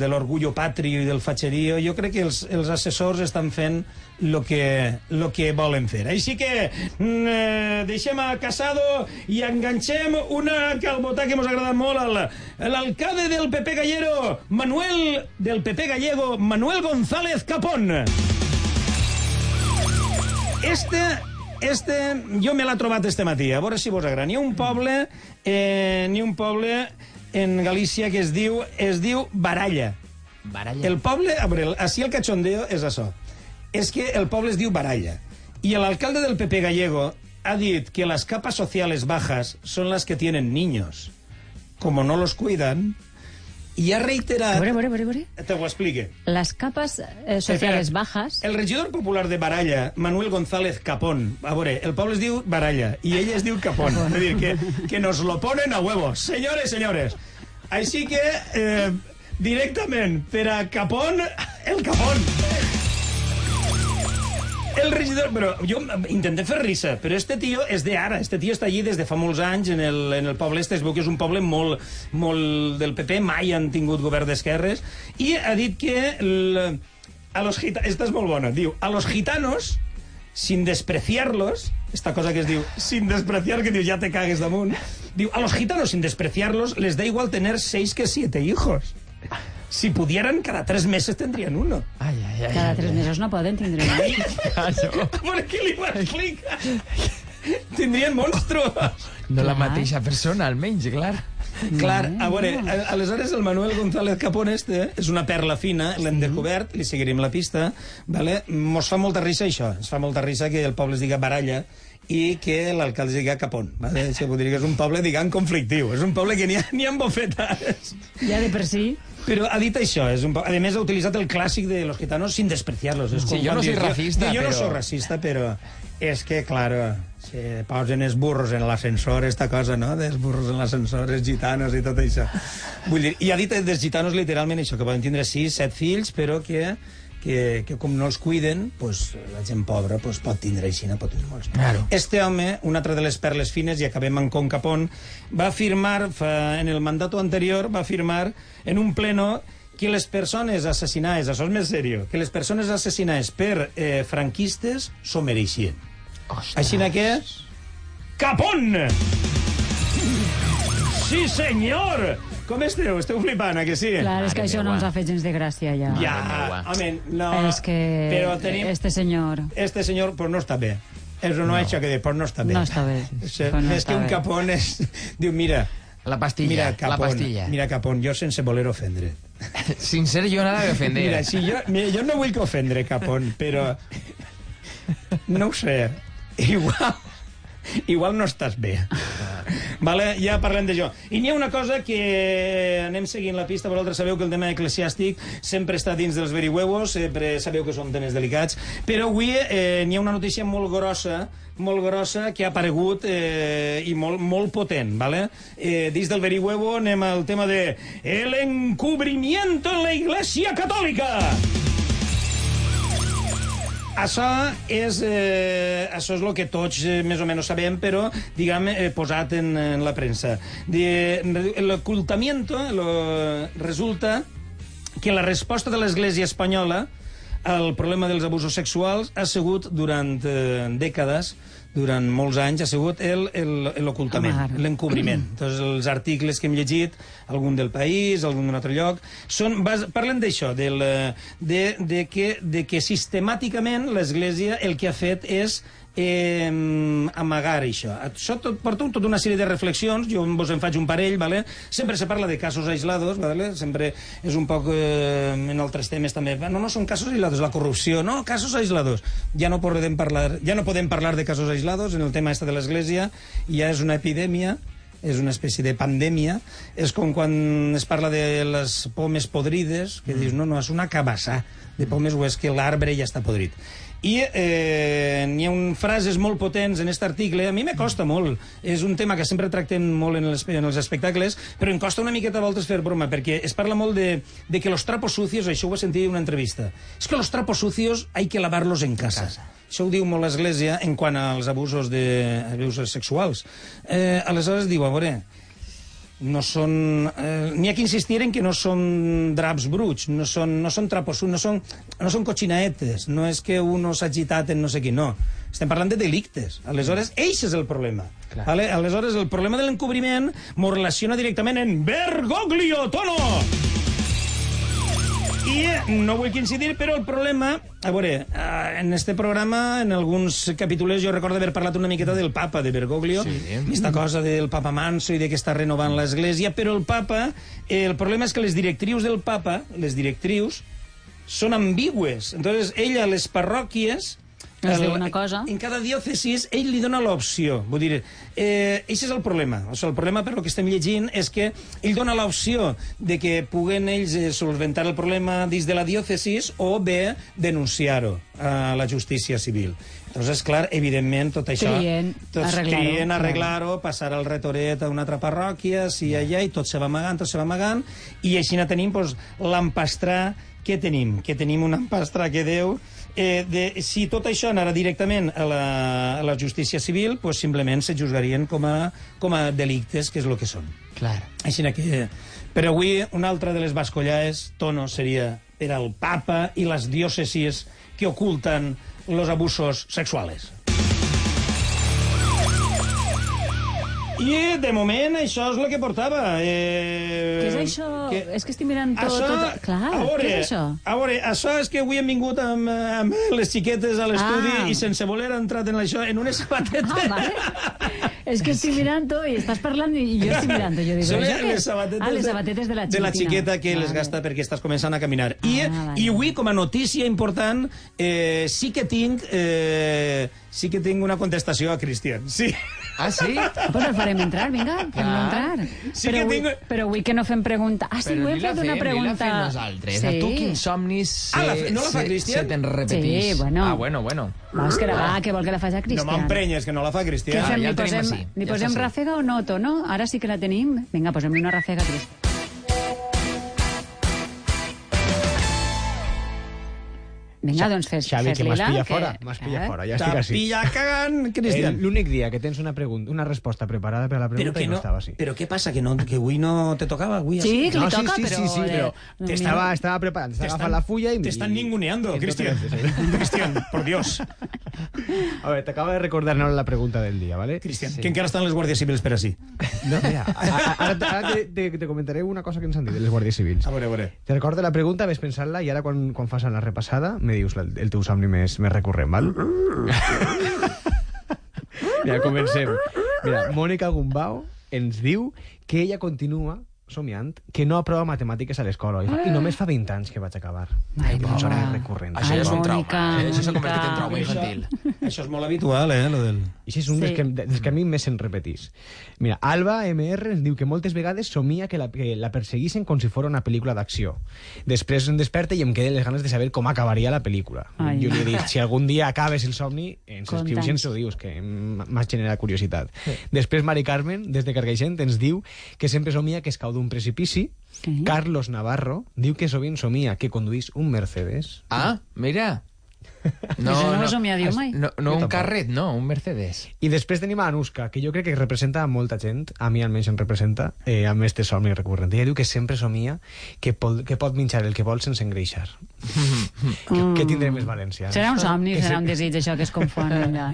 S17: de l'orgullo patri i del fatxerio, jo crec que els, els assessors estan fent el que, lo que volen fer. Així que mm, eh, deixem a Casado i enganxem una calbotà que ens ha agradat molt, al- l'alcalde del PP Gallero, Manuel, del PP Gallego, Manuel González Capón. Este, este, jo me l'ha trobat este matí, a veure si vos agrada. N'hi ha un poble, eh, n'hi ha un poble en Galícia que es diu, es diu Baralla.
S3: Baralla.
S17: El poble, a veure, així el cachondeo és això. És que el poble es diu Baralla. Y el alcalde del PP gallego ha dit que las capas sociales bajas son las que tienen niños. Como no los cuidan, i ha reiterat...
S2: A veure, a veure, a veure, a veure.
S17: Te ho explique.
S2: Las capas eh, sociales bajas...
S17: El regidor popular de Baralla, Manuel González Capón, a veure, el poble es diu Baralla i ell es diu Capón. És a dir, que, que nos lo ponen a huevos. Senyores, senyores. Així que, eh, directament, per a Capón, el Capón. El regidor... Però jo intentem fer risa, però este tio és de ara. Este tio està allí des de fa molts anys en el, en el poble este. Es veu que és un poble molt, molt del PP, mai han tingut govern d'esquerres, i ha dit que... El, a los gitanos... Esta és molt bona. Diu, a los gitanos, sin despreciarlos, esta cosa que es diu, sin despreciar, que diu, ja te cagues damunt, diu, a los gitanos, sin despreciarlos, les da igual tener seis que siete hijos. Si pudieran, cada tres meses tendrían uno.
S3: Ai, ai, ai.
S2: Cada tres mesos no poden tindre un any.
S17: A veure qui li ho explica. Tindrien monstruos.
S3: No la mateixa persona, almenys, clar.
S17: Clar, a veure, aleshores el Manuel González Capón este és una perla fina, l'hem descobert, li seguirem la pista, vale? mos fa molta risa això, ens fa molta risa que el poble es diga Baralla i que l'alcalde es diga Capón. Vale? Això vull dir que és un poble, diguem, conflictiu. És un poble que n'hi ha, ha bofetades.
S2: Ja de per si...
S17: Però ha dit això, és un, a més ha utilitzat el clàssic de los gitanos sin despreciarlos. És
S3: Sí, jo no soy racista,
S17: Jo, jo no
S3: però-
S17: soy racista, però és que, claro, se posen els burros en l'ascensor, esta cosa, no?, dels burros en l'ascensor, els gitanos i tot això. Vull dir, i ha dit dels gitanos literalment això, que poden tindre sis, set fills, però que, que, que com no els cuiden, pues, la gent pobra pues, pot tindre així, no pot tindre molts.
S3: Claro.
S17: Este home, una altra de les perles fines, i acabem en Concapón, va afirmar, fa, en el mandato anterior, va afirmar en un pleno que les persones assassinades, això és més seriós, que les persones assassinades per eh, franquistes s'ho mereixien. Així que... Capón! Sí, senyor! Com esteu? Esteu flipant, a que sí?
S2: Clar, és que
S3: Mare
S2: això no
S3: meua.
S2: ens ha fet gens de gràcia, ja.
S17: Ja,
S3: meua.
S17: home, no...
S2: És que
S17: Però tenim...
S2: este senyor...
S17: Este senyor, pues no està bé. Eso no, ha hecho que de, pues no està bé.
S2: No està bé.
S17: Sea,
S2: Pues no
S17: és
S2: està
S17: que un
S2: bé.
S17: capón és... Diu, mira...
S3: La pastilla,
S17: mira,
S3: la
S17: capón,
S3: pastilla.
S17: Mira, capón, jo sense voler ofendre.
S3: Sin ser jo nada de ofender.
S17: Mira, si jo, mira, jo no vull que ofendre, capón, però... No ho sé. Igual... Igual no estàs bé. Vale, ja parlem d'això. I n'hi ha una cosa que anem seguint la pista, vosaltres sabeu que el tema eclesiàstic sempre està dins dels verihuevos, sempre sabeu que són temes delicats, però avui eh, n'hi ha una notícia molt grossa molt grossa que ha aparegut eh, i molt, molt potent, ¿vale? Eh, dins del verihuevo anem al tema de el encubrimiento en la Iglesia Católica. Això és, eh, això és el que tots eh, més o menys sabem, però, diguem, eh, posat en, en la premsa. De, el ocultamiento lo, resulta que la resposta de l'Església espanyola al problema dels abusos sexuals ha sigut durant eh, dècades durant molts anys ha sigut el- el- l'ocultament, l'encobriment. Entonces, els articles que hem llegit, algun del País, algun d'un altre lloc, són, bas, parlen d'això, del, eh, de, de, que, de que sistemàticament l'Església el que ha fet és eh, amagar això. Això tot, porta tota una sèrie de reflexions, jo vos en faig un parell, vale? sempre se parla de casos aislados, vale? sempre és un poc eh, en altres temes també, no, no són casos aislados, la corrupció, no, casos aislados. Ja no podem parlar, ja no podem parlar de casos aislados en el tema este de l'Església, ja és una epidèmia, és una espècie de pandèmia, és com quan es parla de les pomes podrides, que dius, no, no, és una cabassà de pomes o és que l'arbre ja està podrit. I eh, n'hi ha un, frases molt potents en aquest article, a mi me costa molt. És un tema que sempre tractem molt en els, en els espectacles, però em costa una miqueta a voltes fer broma, perquè es parla molt de, de que los trapos sucios, això ho he sentit en una entrevista, és que los trapos sucios hay que lavarlos en casa. Això ho diu molt l'Església en quant als abusos, de, abusos sexuals. Eh, aleshores diu, a veure, no són... Eh, N'hi ha que insistir en que no són draps bruts, no són, no són trapos, no són, no són cochinaetes, no és que uno s'ha agitat en no sé què, no. Estem parlant de delictes. Aleshores, eix és el problema. Vale? Aleshores, el problema de l'encobriment m'ho relaciona directament en Bergoglio, Tono! I no vull coincidir, però el problema... A veure, eh, en este programa, en alguns capítols, jo recordo haver parlat una miqueta del papa, de Bergoglio, sí. esta cosa del papa Manso i de que està renovant l'Església, però el papa... Eh, el problema és que les directrius del papa, les directrius, són ambigües. Entonces, ell a les parròquies
S2: Es diu una cosa.
S17: En cada diòcesis ell li dona l'opció. Vull dir, eh, això és el problema. O sigui, el problema per lo que estem llegint és que ell dona l'opció de que puguen ells eh, solventar el problema dins de la diòcesis o bé denunciar-ho a la justícia civil. Entonces, clar, evidentment, tot això...
S2: Trien arreglar-ho,
S17: trien arreglar-ho, passar el retoret a una altra parròquia, si allà, i tot se va amagant, tot se va amagant, i així no tenim pues, l'empastrà que tenim, que tenim un empastrà que Déu... Eh, de, si tot això anara directament a la, a la justícia civil, pues, simplement se juzgarien com a, com a delictes, que és el que són.
S3: Clar.
S17: Així que... Per avui, una altra de les bascollaes, tono, seria per al papa i les diòcesis que oculten los abusos sexuales. I, de moment, això és el que portava. Eh...
S2: Què és això?
S17: Que...
S2: És que estic mirant tot...
S17: Això,
S2: tot... Clar,
S17: a veure,
S2: què és això?
S17: A veure, això és que avui hem vingut amb, amb les xiquetes a l'estudi
S2: Ah.
S17: i sense voler ha entrat en això en unes sabatetes.
S2: Ah, vale. És que estic mirant-ho i estàs parlant i jo estic mirant-ho. Jo dic,
S17: Són
S2: "Això què
S17: les
S2: és?"
S17: sabatetes,
S2: ah, les sabatetes de la
S17: de la xiqueta que les
S2: Vale.
S17: gasta perquè estàs començant a caminar. I,
S2: Ah, vale.
S17: I avui, com a notícia important, eh, sí que tinc eh, sí que tinc una contestació a Cristian. Sí.
S3: Ah, sí?
S2: Pues el farem entrar, vinga, fem-lo entrar.
S17: Sí
S2: però,
S17: que
S2: avui,
S17: tinc-
S2: però avui que no fem pregunta... Ah, sí,
S3: Però
S2: avui hem
S3: la
S2: fet una
S3: fem, ni la
S2: pregunta...
S3: fem nosaltres. A tu quins somnis se,
S17: Ah, la fe- no la fa
S3: se-
S17: Cristian?
S3: se te'n repetís?
S2: Sí, bueno.
S3: Ah, bueno, bueno.
S2: Va, és que la va, que vol que la faci a
S17: No
S2: Cristian.
S17: m'emprenyes, que no la fa
S2: Què
S17: Cristian.
S2: fem?
S3: ja
S2: li posem, li
S3: ja
S2: posem
S3: ací.
S2: ràfega o noto, no? Ara sí que la tenim. Vinga, posem-li una ràfega a Cristian. Vinga, doncs fes,
S18: Xavi, que
S2: fes-li-la.
S18: m'has pillat
S2: que-
S18: fora, m'has pillat
S2: Eh?
S18: fora, ja
S17: T'ha
S18: estic així.
S17: pillat cagant, Cristian.
S18: El- L'únic dia que tens una, pregunta, una resposta preparada per a la
S17: Però
S18: pregunta
S17: que
S18: i no,
S17: no,
S18: estava així.
S17: però què passa, que, no, que avui no te tocava? Avui
S2: Sí, que li
S18: no,
S2: toca,
S18: sí, sí,
S2: però...
S18: sí, sí, però
S2: eh,
S18: estava, estava preparant, estava agafant la fulla i...
S17: T'estan ninguneando, Cristian. Cristian, por Dios.
S18: A veure, t'acaba de recordar ara la pregunta del dia, ¿vale?
S17: Cristian, que encara estan les guàrdies civils per així.
S18: No, mira, a- a- ara, ara te, te, te comentaré una cosa que ens han dit de les guàrdies civils.
S17: A veure, a veure.
S18: Te recordo la pregunta, ves pensant-la i ara quan, quan fas la repassada me dius la, el teu somni més, més recurrent, val? Mira, comencem. Mira, Mònica Gumbau ens diu que ella continua somiant que no aprova matemàtiques a l'escola i, fa- i només fa 20 anys que vaig acabar.
S2: Ai,
S18: I professora
S2: pobra.
S18: recurrent.
S3: Això
S2: Ai,
S3: és un trauma.
S2: Mònica,
S3: eh? Això s'ha convertit en trauma infantil.
S17: Això és molt habitual, eh, lo del...
S18: I això és un
S2: Sí.
S18: dels, que, dels que a mi més se'n repetís. Mira, Alba MR ens diu que moltes vegades somia que la, que la perseguissin com si fos una pel·lícula d'acció. Després em desperta i em queden les ganes de saber com acabaria la pel·lícula.
S2: Ai.
S18: Jo li he dit, si algun dia acabes el somni, ens
S2: Conta'ns.
S18: escrius i ens ho dius, que m'ha generat curiositat. Després Mari Carmen, des de Cargaixent, ens diu que sempre somia que es cau d'un precipici.
S2: Sí.
S18: Carlos Navarro diu que sovint somia que conduís un Mercedes.
S3: Ah, mira.
S2: No ho somiaríeu mai.
S3: No, no
S18: Jo
S3: un
S18: tampoc.
S3: carret, no, un Mercedes.
S18: I després tenim a Anuska, que jo crec que representa a molta gent, a mi almenys em representa, eh, amb este somni recurrent. Ella diu que sempre somia que, pot, que pot menjar el que vol sense engreixar. que, que tindré més València.
S2: Mm. Serà un somni, serà
S18: se-
S2: un desig, això que es confon. Allà.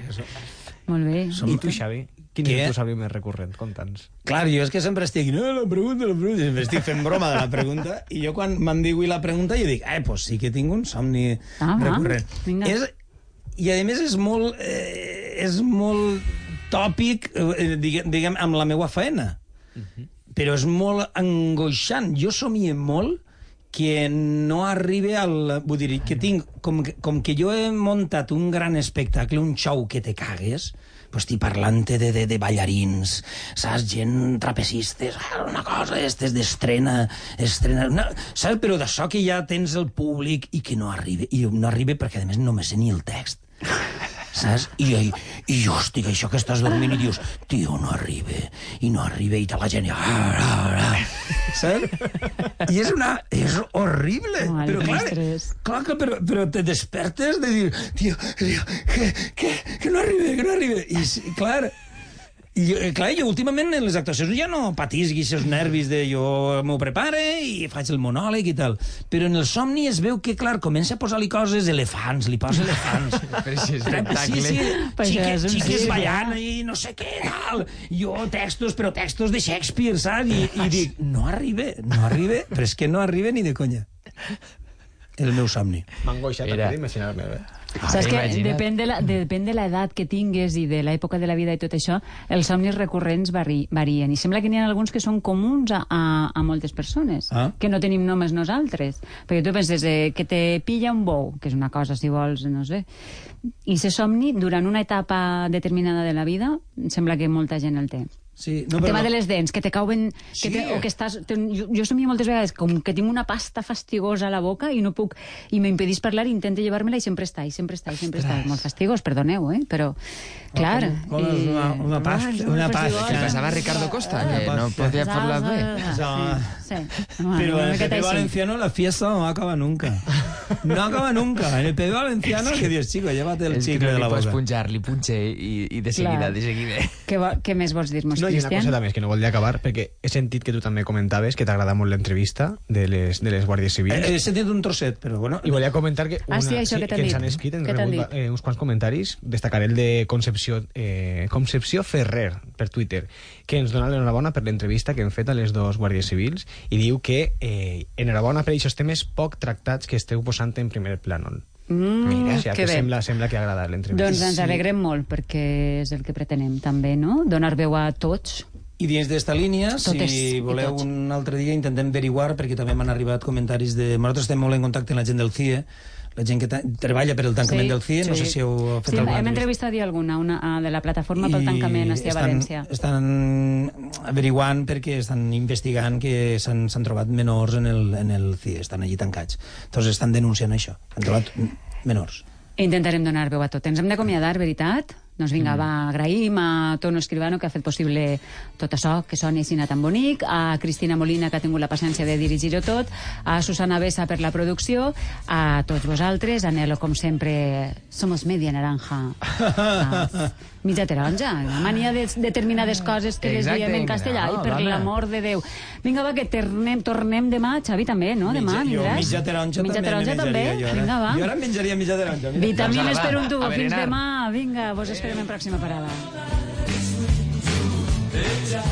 S2: Molt bé.
S18: I tu, Xavi? Quin
S17: Què?
S18: és el teu somni més recurrent? Conta'ns.
S17: Clar, jo és que sempre estic... No, la pregunta, la pregunta... Sempre estic fent broma de la pregunta i jo quan m'han dit avui la pregunta jo dic, eh, pues sí que tinc un somni
S2: Ah,
S17: recurrent.
S2: vinga.
S17: És, I a més és molt... Eh, és molt tòpic, eh, diguem, diguem, amb la meva feina. Però és molt angoixant. Jo somie molt que no arribe al... Vull dir, que tinc... Com que, com que jo he muntat un gran espectacle, un show que te cagues, pues estic parlant de, de, de ballarins, saps? Gent trapecistes, ah, una cosa, estes d'estrena, estrena... No, saps? Però d'això que ja tens el públic i que no arriba, i no arriba perquè, a més, no me sé ni el text saps? I, i, i jo estic això que estàs dormint i dius, tio, no arriba, i no arriba, i te la gent... Ah, ah, ah. Saps? I és una... És horrible.
S2: Ai,
S17: però clar, clar que però, però te despertes de dir, tio, tio que, que, que no arriba, que no arriba. I clar, i, eh, clar, jo últimament en les actuacions ja no patisgui els nervis de jo m'ho prepare i faig el monòleg i tal. Però en el somni es veu que, clar, comença a posar-li coses, elefants, li posa elefants.
S3: Però si és
S17: Sí, sí, xiques, xiques ballant i no sé què, tal. Jo textos, però textos de Shakespeare, saps? I, i dic, no arriba, no arriba, però és que no arriba ni de conya. El meu somni.
S18: M'ha angoixat
S3: Mira.
S18: a imaginar-me. Eh?
S3: Ah,
S2: Saps que
S3: imagina't.
S2: depèn de, la, depèn de l'edat que tingues i de l'època de la vida i tot això, els somnis recurrents vari, varien. I sembla que n'hi ha alguns que són comuns a, a, a moltes persones,
S17: Ah.
S2: que no tenim només nosaltres. Perquè tu penses eh, que te pilla un bou, que és una cosa, si vols, no sé, i se somni durant una etapa determinada de la vida, sembla que molta gent el té.
S17: Sí,
S2: No, el tema de les dents, que te cauen... Que
S17: Sí.
S2: te, o que estàs, te, jo, jo somio moltes vegades com que tinc una pasta fastigosa a la boca i no puc... I m'impedís parlar i intento llevar-me-la i sempre està, i sempre està, i sempre està. Molt fastigós, perdoneu, eh? Però, clar...
S17: com és
S2: i-
S17: una- una pasta-
S2: Ah,
S17: una pasta. Què
S3: passava a Ricardo Costa, que no podia parlar bé?
S2: Sí, sí.
S17: Pero
S2: Una
S17: en el valenciano la fiesta no acaba nunca. No acaba nunca. En el PP valenciano que dius, chico, llévate el
S3: És que
S17: chicle
S3: no
S17: de
S3: li
S17: la
S3: pots
S17: boca.
S3: punxar, li punxe i, i de seguida,
S2: Clar.
S3: de seguida.
S2: Què, vo- què més vols dir-nos,
S18: No, i una
S2: Cristian?
S18: cosa més que no volia acabar, perquè he sentit que tu també comentaves que t'agrada molt l'entrevista de les, de les Guàrdies Civils.
S17: He, he sentit un trosset, però bueno...
S18: I volia comentar que, una,
S2: Ah, sí, això que t'han
S18: ens
S2: dit.
S18: han escrit, ens
S2: t'han
S18: rebut eh, uns quants comentaris, destacaré el de Concepció, eh, Concepció Ferrer, per Twitter, que ens dona l'enhorabona per l'entrevista que hem fet a les dos Guàrdies Civils i diu que eh, enhorabona per aquests temes poc tractats que esteu posant en primer plànol.
S2: Mm,
S18: Mira, o sigui,
S2: que
S18: que sembla, sembla que ha agradat l'entrevista.
S2: Doncs ens alegrem molt, perquè és el que pretenem també, no? Donar veu a tots.
S17: I dins d'esta línia,
S2: Totes
S17: si voleu un altre dia, intentem averiguar, perquè també m'han arribat comentaris de... Nosaltres estem molt en contacte amb la gent del CIE, la gent que treballa per el tancament del CIE, no sé si heu fet
S2: sí,
S17: alguna
S2: hem
S17: entrevista.
S2: entrevistat i alguna una, a, de la plataforma pel tancament a
S17: estan,
S2: València.
S17: estan averiguant perquè estan investigant que s'han s'han trobat menors en el, en el CIE, estan allí tancats. Entonces estan denunciant això, han trobat menors.
S2: Intentarem donar veu a tot. Ens hem d'acomiadar, veritat? Doncs vinga,
S17: Mm.
S2: va, agraïm a Tono Escribano que ha fet possible tot això, que soni així tan bonic, a Cristina Molina que ha tingut la paciència de dirigir-ho tot, a Susana Bessa per la producció, a tots vosaltres, a Nelo, com sempre, somos media naranja. Mitja taronja. La mania de determinades coses que les
S3: Exacte,
S2: diem en castellà.
S3: no,
S2: Ai, per l'amor de Déu. Vinga, va, que tornem, tornem demà. Xavi també, no? Demà
S17: Mitja- jo
S2: vindràs?
S17: mitja taronja
S2: mitja
S17: també
S2: taronja també.
S17: jo ara.
S2: Vinga, va.
S17: Jo ara em menjaria mitja taronja. mira.
S2: Vitamines
S3: Doncs
S2: per un tubo. Fins demà. Vinga, vos esperem en pròxima parada.
S9: Ella